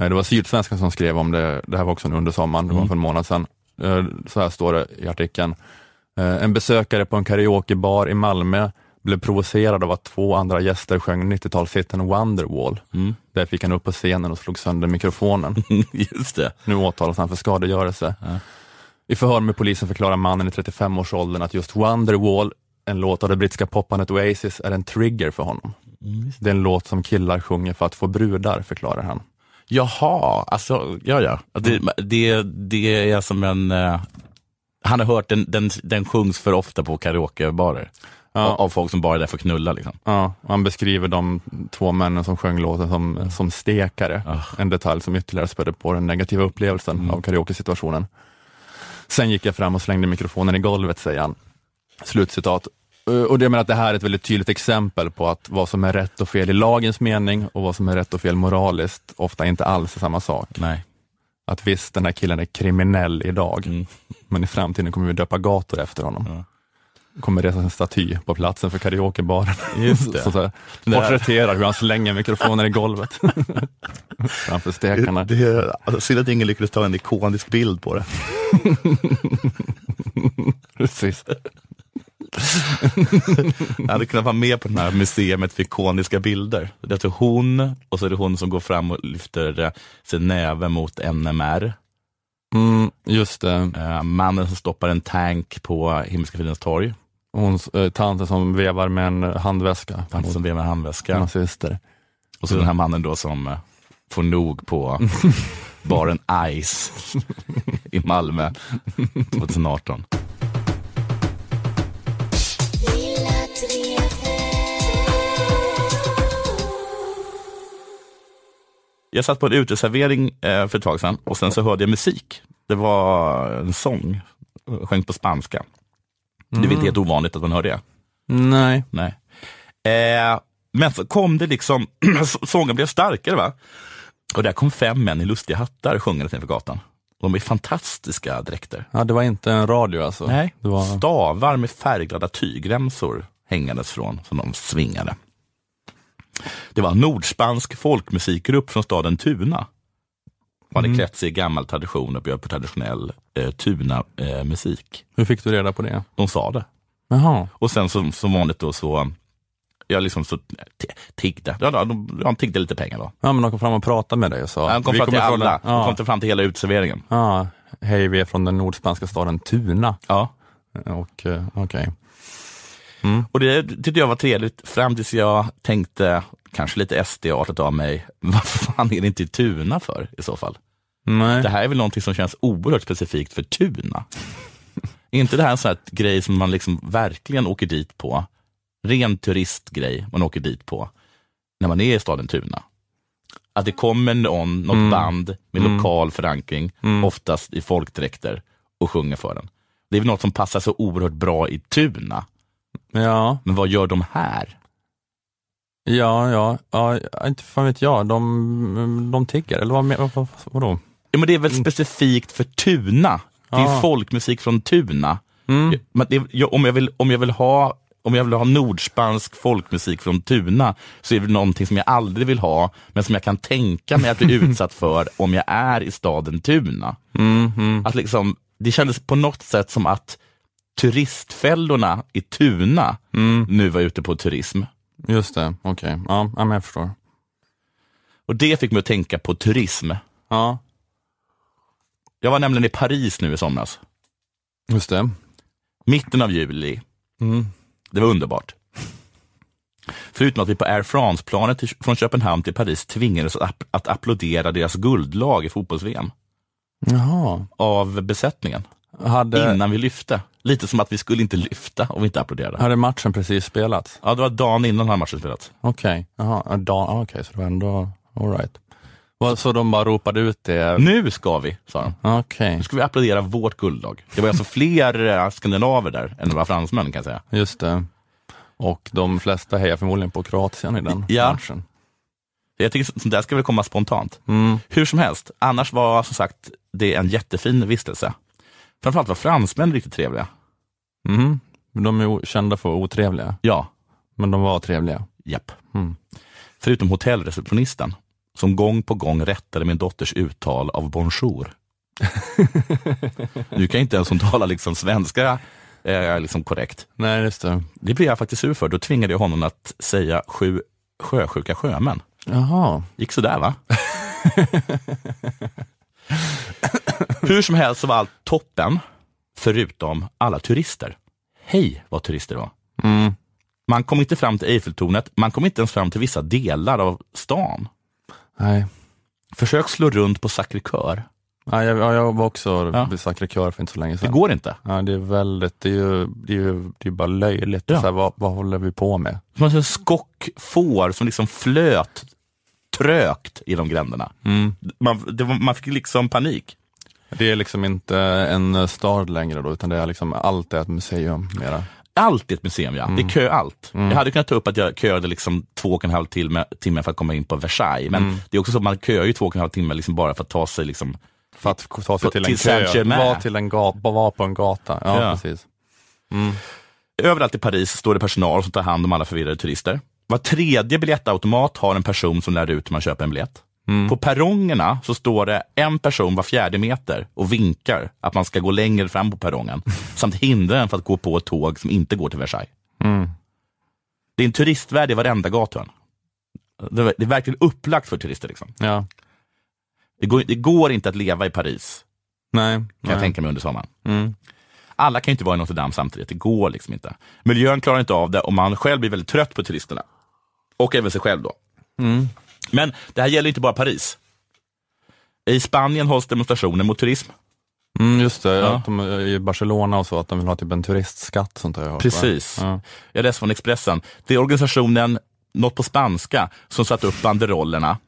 Eh, det var Sydsvenskan som skrev om det, det här var också under sommaren, det var för en månad sedan. Eh, så här står det i artikeln. Eh, en besökare på en karaokebar i Malmö blev provocerad av att två andra gäster sjöng 90-talshitten Wonderwall. Mm. Där fick han upp på scenen och slog sönder mikrofonen. Just det. Nu åtalas han för skadegörelse. I förhör med polisen förklarar mannen i 35-årsåldern att just Wonderwall, en låt av det brittiska popbandet Oasis, är en trigger för honom. Det är en låt som killar sjunger för att få brudar, förklarar han. Jaha, alltså, ja ja. Det, det, det är som en... eh, han har hört den, den, den sjungs för ofta på karaokebarer. Ja. Av, folk som bara är där för att knulla. Liksom. Ja, han beskriver de två männen som sjöng låten som, som stekare. En detalj som ytterligare spädde på den negativa upplevelsen av karaoke-situationen. Sen gick jag fram och slängde mikrofonen i golvet, säger han. Slutcitat. Eh, Och det menar att det här är ett väldigt tydligt exempel på att vad som är rätt och fel i lagens mening och vad som är rätt och fel moraliskt ofta inte alls är samma sak. Nej. Att visst, den här killen är kriminell idag, Mm. men i framtiden kommer vi döpa gator efter honom. Kommer resa en staty på platsen för karaokebaren. Just det. Så, så här, porträtterar hur han slänger mikrofoner i golvet framför stekarna. Det är, alltså, synd att ingen lyckades ta en ikonisk bild på det. Precis. Jag hade kunnat vara med på den här museet för ikoniska bilder. Det är hon och så är det hon som går fram och lyfter eh, sin näve mot NMR. Mm, just det. Eh, mannen som stoppar en tank på Himmelska fridens torg. Hon, eh, tanten som vevar med en handväska. Han som vevar handväska. Nazister. Och så den här mannen då som eh, får nog på baren Ice i Malmö 2018. Jag satt på en uteservering eh, för ett tag sedan och sen så hörde jag musik. Det var en sång, sjöng på spanska. Det är inte helt ovanligt att man hör det. Nej. Nej. Eh, men så kom det liksom, sången blev starkare va? Och där kom fem män i lustiga hattar sjungandes inför gatan. De är fantastiska dräkter. Ja, det var inte en radio alltså? Nej. Det var... Stavar med färgglada tygremsor hängandes från, som de svingade. Det var en nordspansk folkmusikgrupp från staden Tuna. De hade klätt sig i gammal tradition och bjöd på traditionell eh, Tuna-musik. Hur fick du reda på det? de sa det. Jaha. Och sen som, som vanligt då så, jag liksom så tiggde. Ja, de, de, de tiggde lite pengar då. Ja, men de kom fram och pratade med dig och sa... Han kom vi fram till alla, den- Ja. kom till- fram till hela uteserveringen. ja. Hej, vi är från den nordspanska staden Tuna. Ja. Och eh, okej. Och det tyckte jag var trevligt fram tills jag tänkte, kanske lite SD-artat av mig, vad fan är det inte i Tuna för i så fall? Nej. Det här är väl någonting som känns oerhört specifikt för Tuna. är inte det här en sån här grej som man liksom verkligen åker dit på? Ren turistgrej man åker dit på när man är i staden Tuna. Att det kommer någon, något band med lokal förankring, oftast i folkdräkter, och sjunger för den. Det är väl något som passar så oerhört bra i Tuna. Ja, Men vad gör de här? ja, ja, ja, inte fan vet jag. De, de tigger, eller vad, vad, vad, vadå? Ja, men det är väl specifikt för Tuna. Det är Ja. folkmusik från Tuna. Mm. Men det, om, jag vill, om, jag vill ha, om jag vill ha nordspansk folkmusik från Tuna så är det någonting som jag aldrig vill ha, men som jag kan tänka mig att bli utsatt för om jag är i staden Tuna. Mm, mm. Att liksom, det kändes på något sätt som att turistfällorna i Tuna Mm. nu var ute på turism. Just det, okej. Ja, ja, men jag förstår. Och det fick mig att tänka på turism. Ja, Jag var nämligen i Paris nu i somras. just det. Mitten av juli. Mm. Det var underbart. Förutom att vi på Air France-planet från Köpenhamn till Paris tvingades att, att applådera deras guldlag i fotbolls-VM Jaha. av besättningen Hade, innan vi lyfte. Lite som att vi skulle inte lyfta om vi inte applåderade. hade matchen precis spelats? Ja, det var dagen innan den här matchen spelats. Okej, da- ja, okej, så det var ändå alright. Så de bara ropade ut det? Nu ska vi, sa de. Okej, Nu ska vi applådera vårt guldlag. Det var alltså fler eh, skandinaver där än det var fransmän kan jag säga. just det. Och de flesta hejar förmodligen på Kroatien i den Ja. matchen. Jag tycker sånt där ska väl komma spontant. Mm. Hur som helst, annars var som sagt det en jättefin vistelse. Framförallt var fransmän riktigt trevliga. Mm. De är o- kända för att vara otrevliga, Ja, men de var trevliga. japp. Mm. Förutom hotellreceptionisten som gång på gång rättade min dotters uttal av bonjour. nu kan inte ens hon tala liksom svenska eh, liksom korrekt. Nej, just det. Det blev jag faktiskt sur för. Då tvingade jag honom att säga sju sjösjuka sjömän. Jaha. Gick sådär va? Hur som helst så var allt toppen, förutom alla turister. Hej vad turister det var. Mm. Man kom inte fram till Eiffeltornet, man kom inte ens fram till vissa delar av stan. Nej. Försök slå runt på Sacré-Cœur. Ja, jag, ja, jag var också Ja. vid Sacré Cœur för inte så länge Det sedan. går inte. Ja, det är väldigt, det är ju, det är ju det är bara löjligt. Ja. Så här, vad, vad håller vi på med? Det var en skockfår som liksom flöt trögt i de gränderna. Mm. Man, det man fick liksom panik. Det är liksom inte en stad längre då, utan det är liksom, allt är ett museum mera. Allt är ett museum, ja. Det är kö allt. Mm. Jag hade kunnat ta upp att jag köade liksom två och en halv timme, timme för att komma in på Versailles. Men Mm. det är också så att man köar ju två och en halv timme liksom bara för att ta sig liksom För att ta sig På- till, till en kö, vara till en gata, vara på en gata. Ja, Ja. precis. Mm. Överallt i Paris står det personal som tar hand om alla förvirrade turister. Var tredje biljettautomat har en person som lär ut hur man köper en biljett. Mm. På perrongerna så står det en person var fjärde meter och vinkar att man ska gå längre fram på perrongen samt hindrar en för att gå på ett tåg som inte går till Versailles. Mm. Det är en turistvärld i varenda gathörn. Det är det är verkligen upplagt för turister. Liksom. Ja. Det, går, det går inte att leva i Paris, Nej. kan nej. jag tänka mig under sommaren. Mm. Alla kan inte vara i Notre Dame samtidigt, det går liksom inte. Miljön klarar inte av det och man själv blir väldigt trött på turisterna. Och även sig själv då. Mm. Men det här gäller inte bara Paris. I Spanien hålls demonstrationer mot turism. Mm, just det, Ja. de, i Barcelona och så, att de vill ha typ en turistskatt. Sånt hört, Precis. Ja. Jag läste från Expressen. Det är organisationen, något på spanska, som satt upp banderollerna.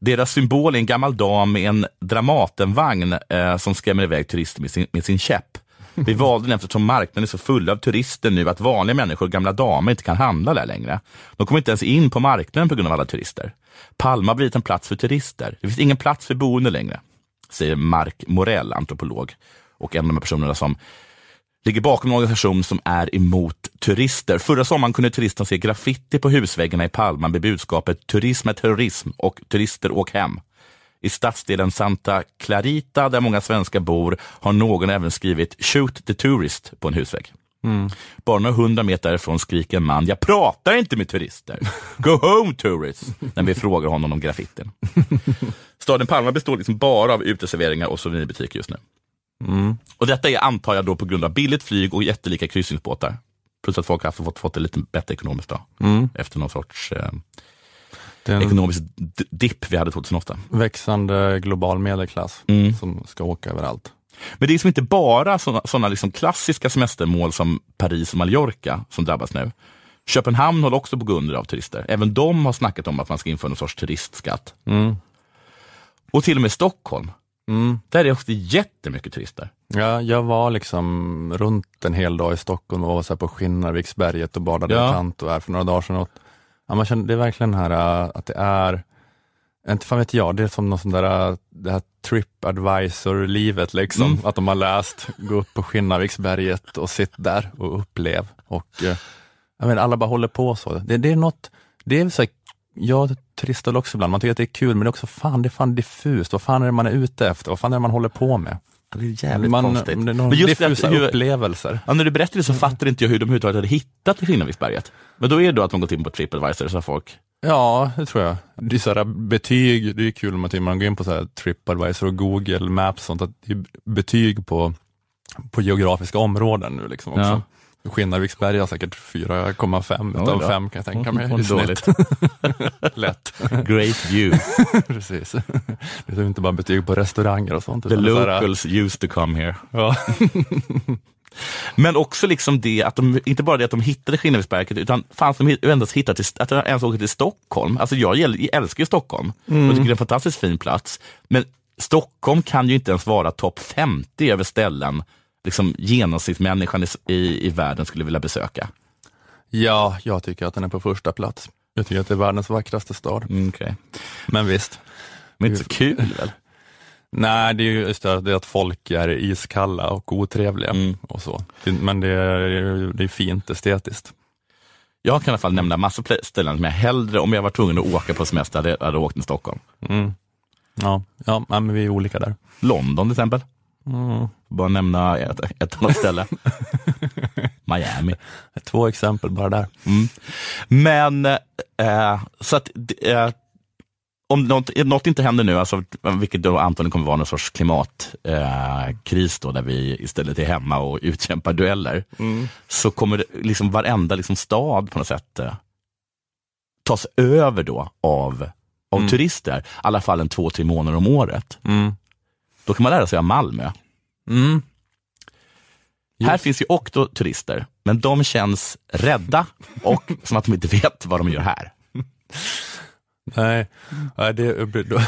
Deras symbol är en gammal dam med en Dramatenvagn eh, som skrämmer iväg turister med sin, med sin käpp. Vi valde den eftersom marknaden är så full av turister nu att vanliga människor och gamla damer inte kan handla där längre. De kommer inte ens in på marknaden på grund av alla turister. Palma har blivit en plats för turister. Det finns ingen plats för boende längre, säger Mark Morell, antropolog och en av de här personerna som ligger bakom en organisation som är emot turister. Förra sommaren kunde turisterna se graffiti på husväggarna i Palma med budskapet turism är terrorism och turister åk hem. I stadsdelen Santa Clarita, där många svenskar bor, har någon även skrivit “Shoot the tourist” på en husvägg. Bara några hundra meter därifrån skriker en man, jag pratar inte med turister. Go home tourists! När vi frågar honom om graffitin. Staden Palma består liksom bara av uteserveringar och souvenirbutiker just nu. Mm. Och detta är, antar jag, då på grund av billigt flyg och jättelika kryssningsbåtar. Plus att folk har fått, fått det lite bättre ekonomiskt då. Mm. Efter någon sorts eh, Det är en ekonomisk dipp vi hade 2008. växande global medelklass Mm. som ska åka överallt. Men det är liksom inte bara sådana liksom klassiska semestermål som Paris och Mallorca som drabbas nu. Köpenhamn håller också på att gå under av turister. Även de har snackat om att man ska införa någon sorts turistskatt. Mm. Och till och med Stockholm. Mm. Där är det också jättemycket turister. Ja, jag var liksom runt en hel dag i Stockholm och var så på Skinnarviksberget och badade Ja. i Tanto här för några dagar sedan. Ja, man känner, det är verkligen här äh, att det är, inte fan vet jag, det är som någon sån där, äh, det här Tripadvisor-livet liksom. Mm. Att de har läst, gå upp på Skinnarviksberget och sitt där och upplev. Och äh, jag menar, alla bara håller på så. Det, det är något, det är så här, jag turistar också ibland, man tycker att det är kul men det är också fan, det är fan diffust. Vad fan är det man är ute efter? Vad fan är det man håller på med? Det är jävligt man, konstigt. Men just diffusa hur, upplevelser. ja, när du berättade så fattade inte jag hur de överhuvudtaget hade hittat till Kinnarviksberget. Men då är det då att de gått in på Tripadvisor så folk Ja, det tror jag. Det är så här, betyg, det är kul om man går in på så här Tripadvisor och Google Maps och sånt, att det är betyg på, på geografiska områden nu liksom också. Ja. Skinnarviksberg har säkert 4,5 Oj utav då. 5 kan jag tänka mig. Mm, dåligt. Lätt. Great view. Precis. Det är inte bara betyg på restauranger och sånt. The utan locals used to come here. Ja. Men också liksom det att de, inte bara det att de hittade Skinnarviksberget, utan fanns de endast hittat till, att de ens åkte till Stockholm. Alltså jag, jag älskar ju Stockholm och tycker det är en fantastiskt fin plats. Men Stockholm kan ju inte ens vara topp 50 över ställen liksom genomsnittsmänniskan i, i, i världen skulle vilja besöka. ja, jag tycker att den är på första plats. Jag tycker att det är världens vackraste stad. Mm, okay. Men visst. Men inte så kul väl? Nej, det är ju just det att- det är att folk är iskalla och otrevliga Mm. och så. Men det är, det är fint estetiskt. Jag kan i alla fall nämna massor av ställen som jag hellre, om jag var tvungen att åka på semester, hade, hade åkt till Stockholm. Mm. Ja, ja, ja, men vi är olika där. London till exempel. Mm. Bara nämna ett, ett annat ställe. Miami. Två exempel bara där. Mm. Men eh, så att eh, om något, något inte händer nu, alltså, vilket då antagligen kommer vara någon sorts klimatkris eh, då, där vi istället är hemma och utkämpar dueller, så kommer det, liksom varenda liksom, stad på något sätt eh, tas över då av, av Mm. turister, i alla fall en två, tre månader om året. Mm. Då kan man lära sig av Malmö. Mm. Här finns ju också turister, men de känns rädda och som att de inte vet vad de gör här. Nej, Nej det då,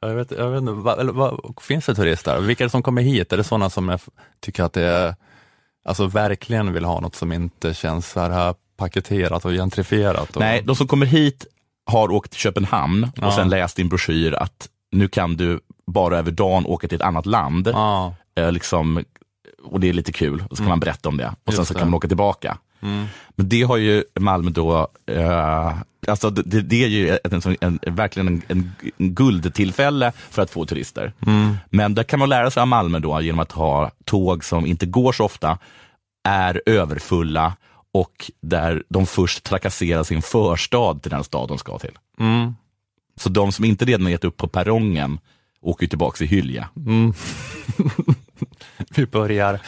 jag, vet, jag vet inte, vad, eller, vad, finns det turister? Vilka är det som kommer hit? Är det sådana som är, tycker att det är, alltså verkligen vill ha något som inte känns så här paketerat och gentrifierat? Och, Nej, de som kommer hit har åkt till Köpenhamn Ja. och sen läst en broschyr att nu kan du bara över dagen åka till ett annat land. Ja, Eh, liksom, och det är lite kul, och så kan man berätta om det. Och sen Just så det. kan man åka tillbaka. mm. Men det har ju Malmö då, eh, alltså det, det- det är ju en, sån- en, verkligen en, en, en guldtillfälle för att få turister. Mm. Men där kan man lära sig av Malmö då genom att ha tåg som inte går så ofta, är överfulla och där de först trakasserar sin förstad till den stad de ska till. Mm. Så de som inte redan gett upp på perrongen åker tillbaka i hylja. Mm. vi börjar,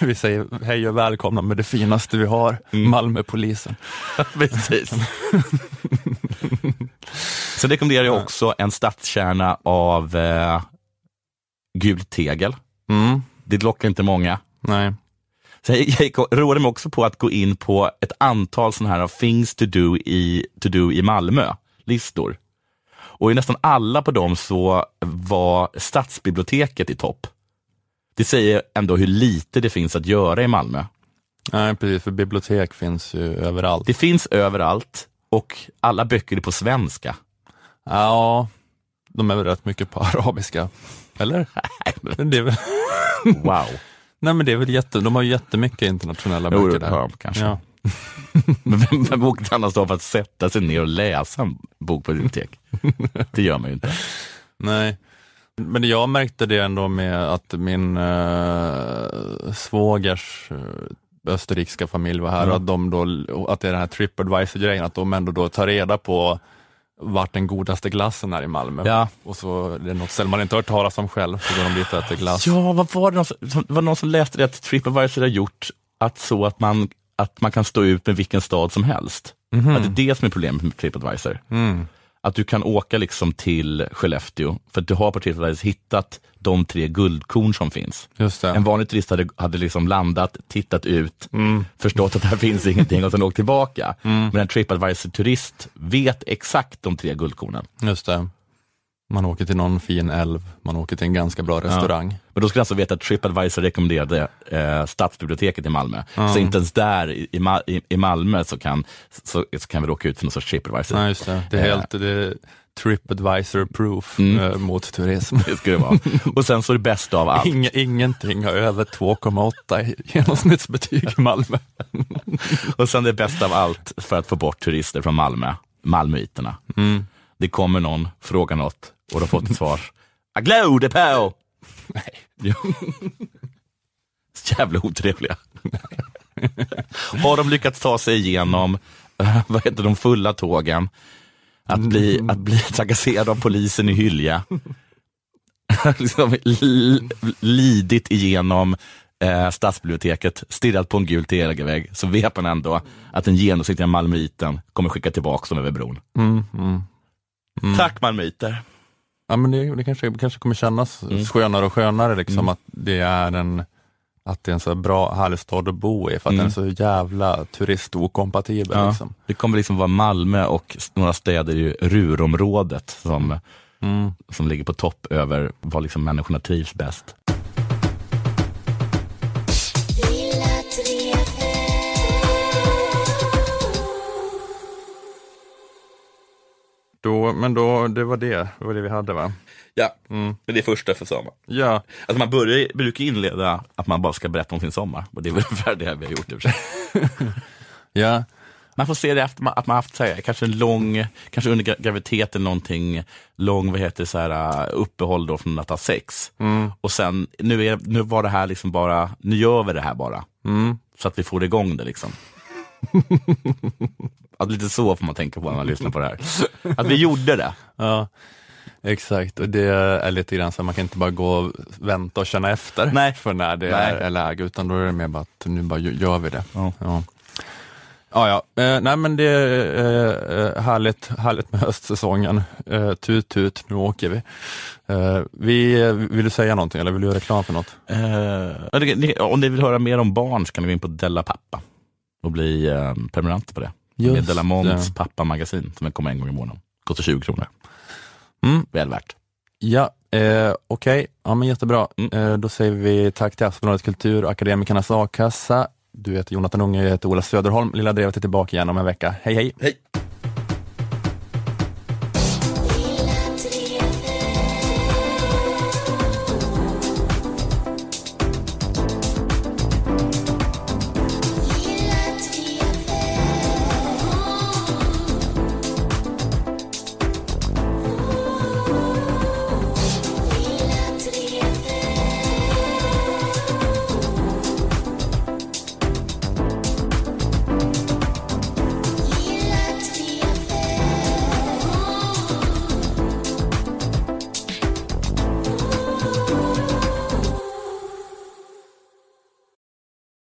vi säger hej och välkomna med det finaste vi har, Malmöpolisen. Precis. Sen rekommenderar jag också en stadskärna av eh, gult tegel. Mm. Det lockar inte många. Nej. Så jag, jag roade mig också på att gå in på ett antal sådana här things to do i, to do i Malmö-listor. Och i nästan alla på dem så var stadsbiblioteket i topp. Det säger ändå hur lite det finns att göra i Malmö. Nej, precis, för bibliotek finns ju överallt. Det finns överallt och alla böcker är på svenska. Ja, de är väl rätt mycket på arabiska. Eller? Är väl, Wow. nej men det är väl jätte, de har ju jättemycket internationella Jo, böcker där. ja, kanske. Ja. Men vem, vem åker annars då för att sätta sig ner och läsa en bok på bibliotek? Det gör man ju inte. Nej. Men jag märkte det ändå med att min uh, svågers eh, österrikiska familj var här, Mm. att, de då, att det är den här Tripadvisor-grejen, att de ändå då tar reda på vart den godaste glassen är i Malmö. Ja. Och så det är något ställe man inte hört talas om själv, så går de dit och äter glass. Ja, vad var det någon som, var någon som läste det att Tripadvisor har gjort att så att man, att man kan stå ut med vilken stad som helst. Att det är det som är problemet med Tripadvisor. Mm. Att du kan åka liksom till Skellefteå för att du har på Tripadvisor hittat de tre guldkorn som finns. En vanlig turist hade, hade liksom landat, tittat ut, Mm. förstått att här finns ingenting och sen åkt tillbaka. Men en Tripadvisor-turist vet exakt de tre guldkornen. Just det. Man åker till någon fin älv, man åker till en ganska bra restaurang. Men då ska du alltså veta att Tripadvisor rekommenderade eh, Stadsbiblioteket i Malmö. Så inte ens där i, i, i, Malmö så kan, så, så kan vi råka ut för någon sorts Tripadvisor. Nej, just det. Det är Eh. helt det är Tripadvisor proof Mm. eh, mot turism. Det det vara. Och sen så är det bästa av allt. Inge, ingenting har över 2,8 i genomsnittsbetyg i Malmö. Och sen det bästa av allt för att få bort turister från Malmö, Malmöiterna. Mm. Det kommer någon, frågar något och har fått ett svar. Jag glödde på! Nej. Jo. Jävla otrevliga. har de lyckats ta sig igenom eh, vad heter de fulla tågen, att bli, att bli trakasserad av polisen i Hylja, liksom, li, lidit igenom eh, stadsbiblioteket, stirrat på en gul tegelvägg, så vet man ändå att den genomsnittliga malmöiten kommer skicka tillbaka dem över bron. Mm, mm. Mm. Tack malmöiter! Ja, men det, det kanske, kanske kommer kännas Mm. skönare och skönare liksom, Mm. att det är en att det är en så bra, härlig stad att bo i för att Mm. den är så jävla turistokompatibel. Ja. Liksom. Det kommer liksom vara Malmö och några städer i Rurområdet som, Mm. som ligger på topp över var liksom människorna trivs bäst. Då, men då, det var det, det var det vi hade va? Ja, Mm. det är första för sommar. Ja, Alltså man börjar, brukar inleda att man bara ska berätta om sin sommar. Och det är väl ungefär det vi har gjort i och för sig. ja, Man får se det efter att man haft så här, kanske en lång, kanske under gra- graviditeten någonting, lång, vad heter så här, uh, uppehåll då från att ha sex. mm. Och sen, nu, är, nu var det här liksom bara, nu gör vi det här bara. Mm. Så att vi får igång det liksom. att lite så får man tänka på när man lyssnar på det här. Att vi gjorde det. ja. Exakt, och det är lite grann så att man kan inte bara gå och vänta och känna efter Nej. för när det Nej. är, läge, utan då är det mer bara att nu bara gör vi det. Ja. Ja. Ja, ja. Eh, nej men det är eh, härligt, härligt med höstsäsongen. Eh, tut tut, nu åker vi. Eh, vi. Vill du säga någonting eller vill du göra reklam för något? Eh, om ni vill höra mer om barn så kan ni gå in på Della Pappa och bli uh, prenumerant på det. Just med Della Monts det. pappa-magasin som kommer en gång i månaden. Kostar 20 kronor. Mm. Väl värt. Ja, eh, okej. Ja men jättebra. Mm. Eh, då säger vi tack till Aftonbladet Kultur och Akademikernas A-kassa. Du heter Jonathan Unge, jag heter Ola Söderholm. Lilla Drevet är tillbaka igen om en vecka. Hej hej! Hej!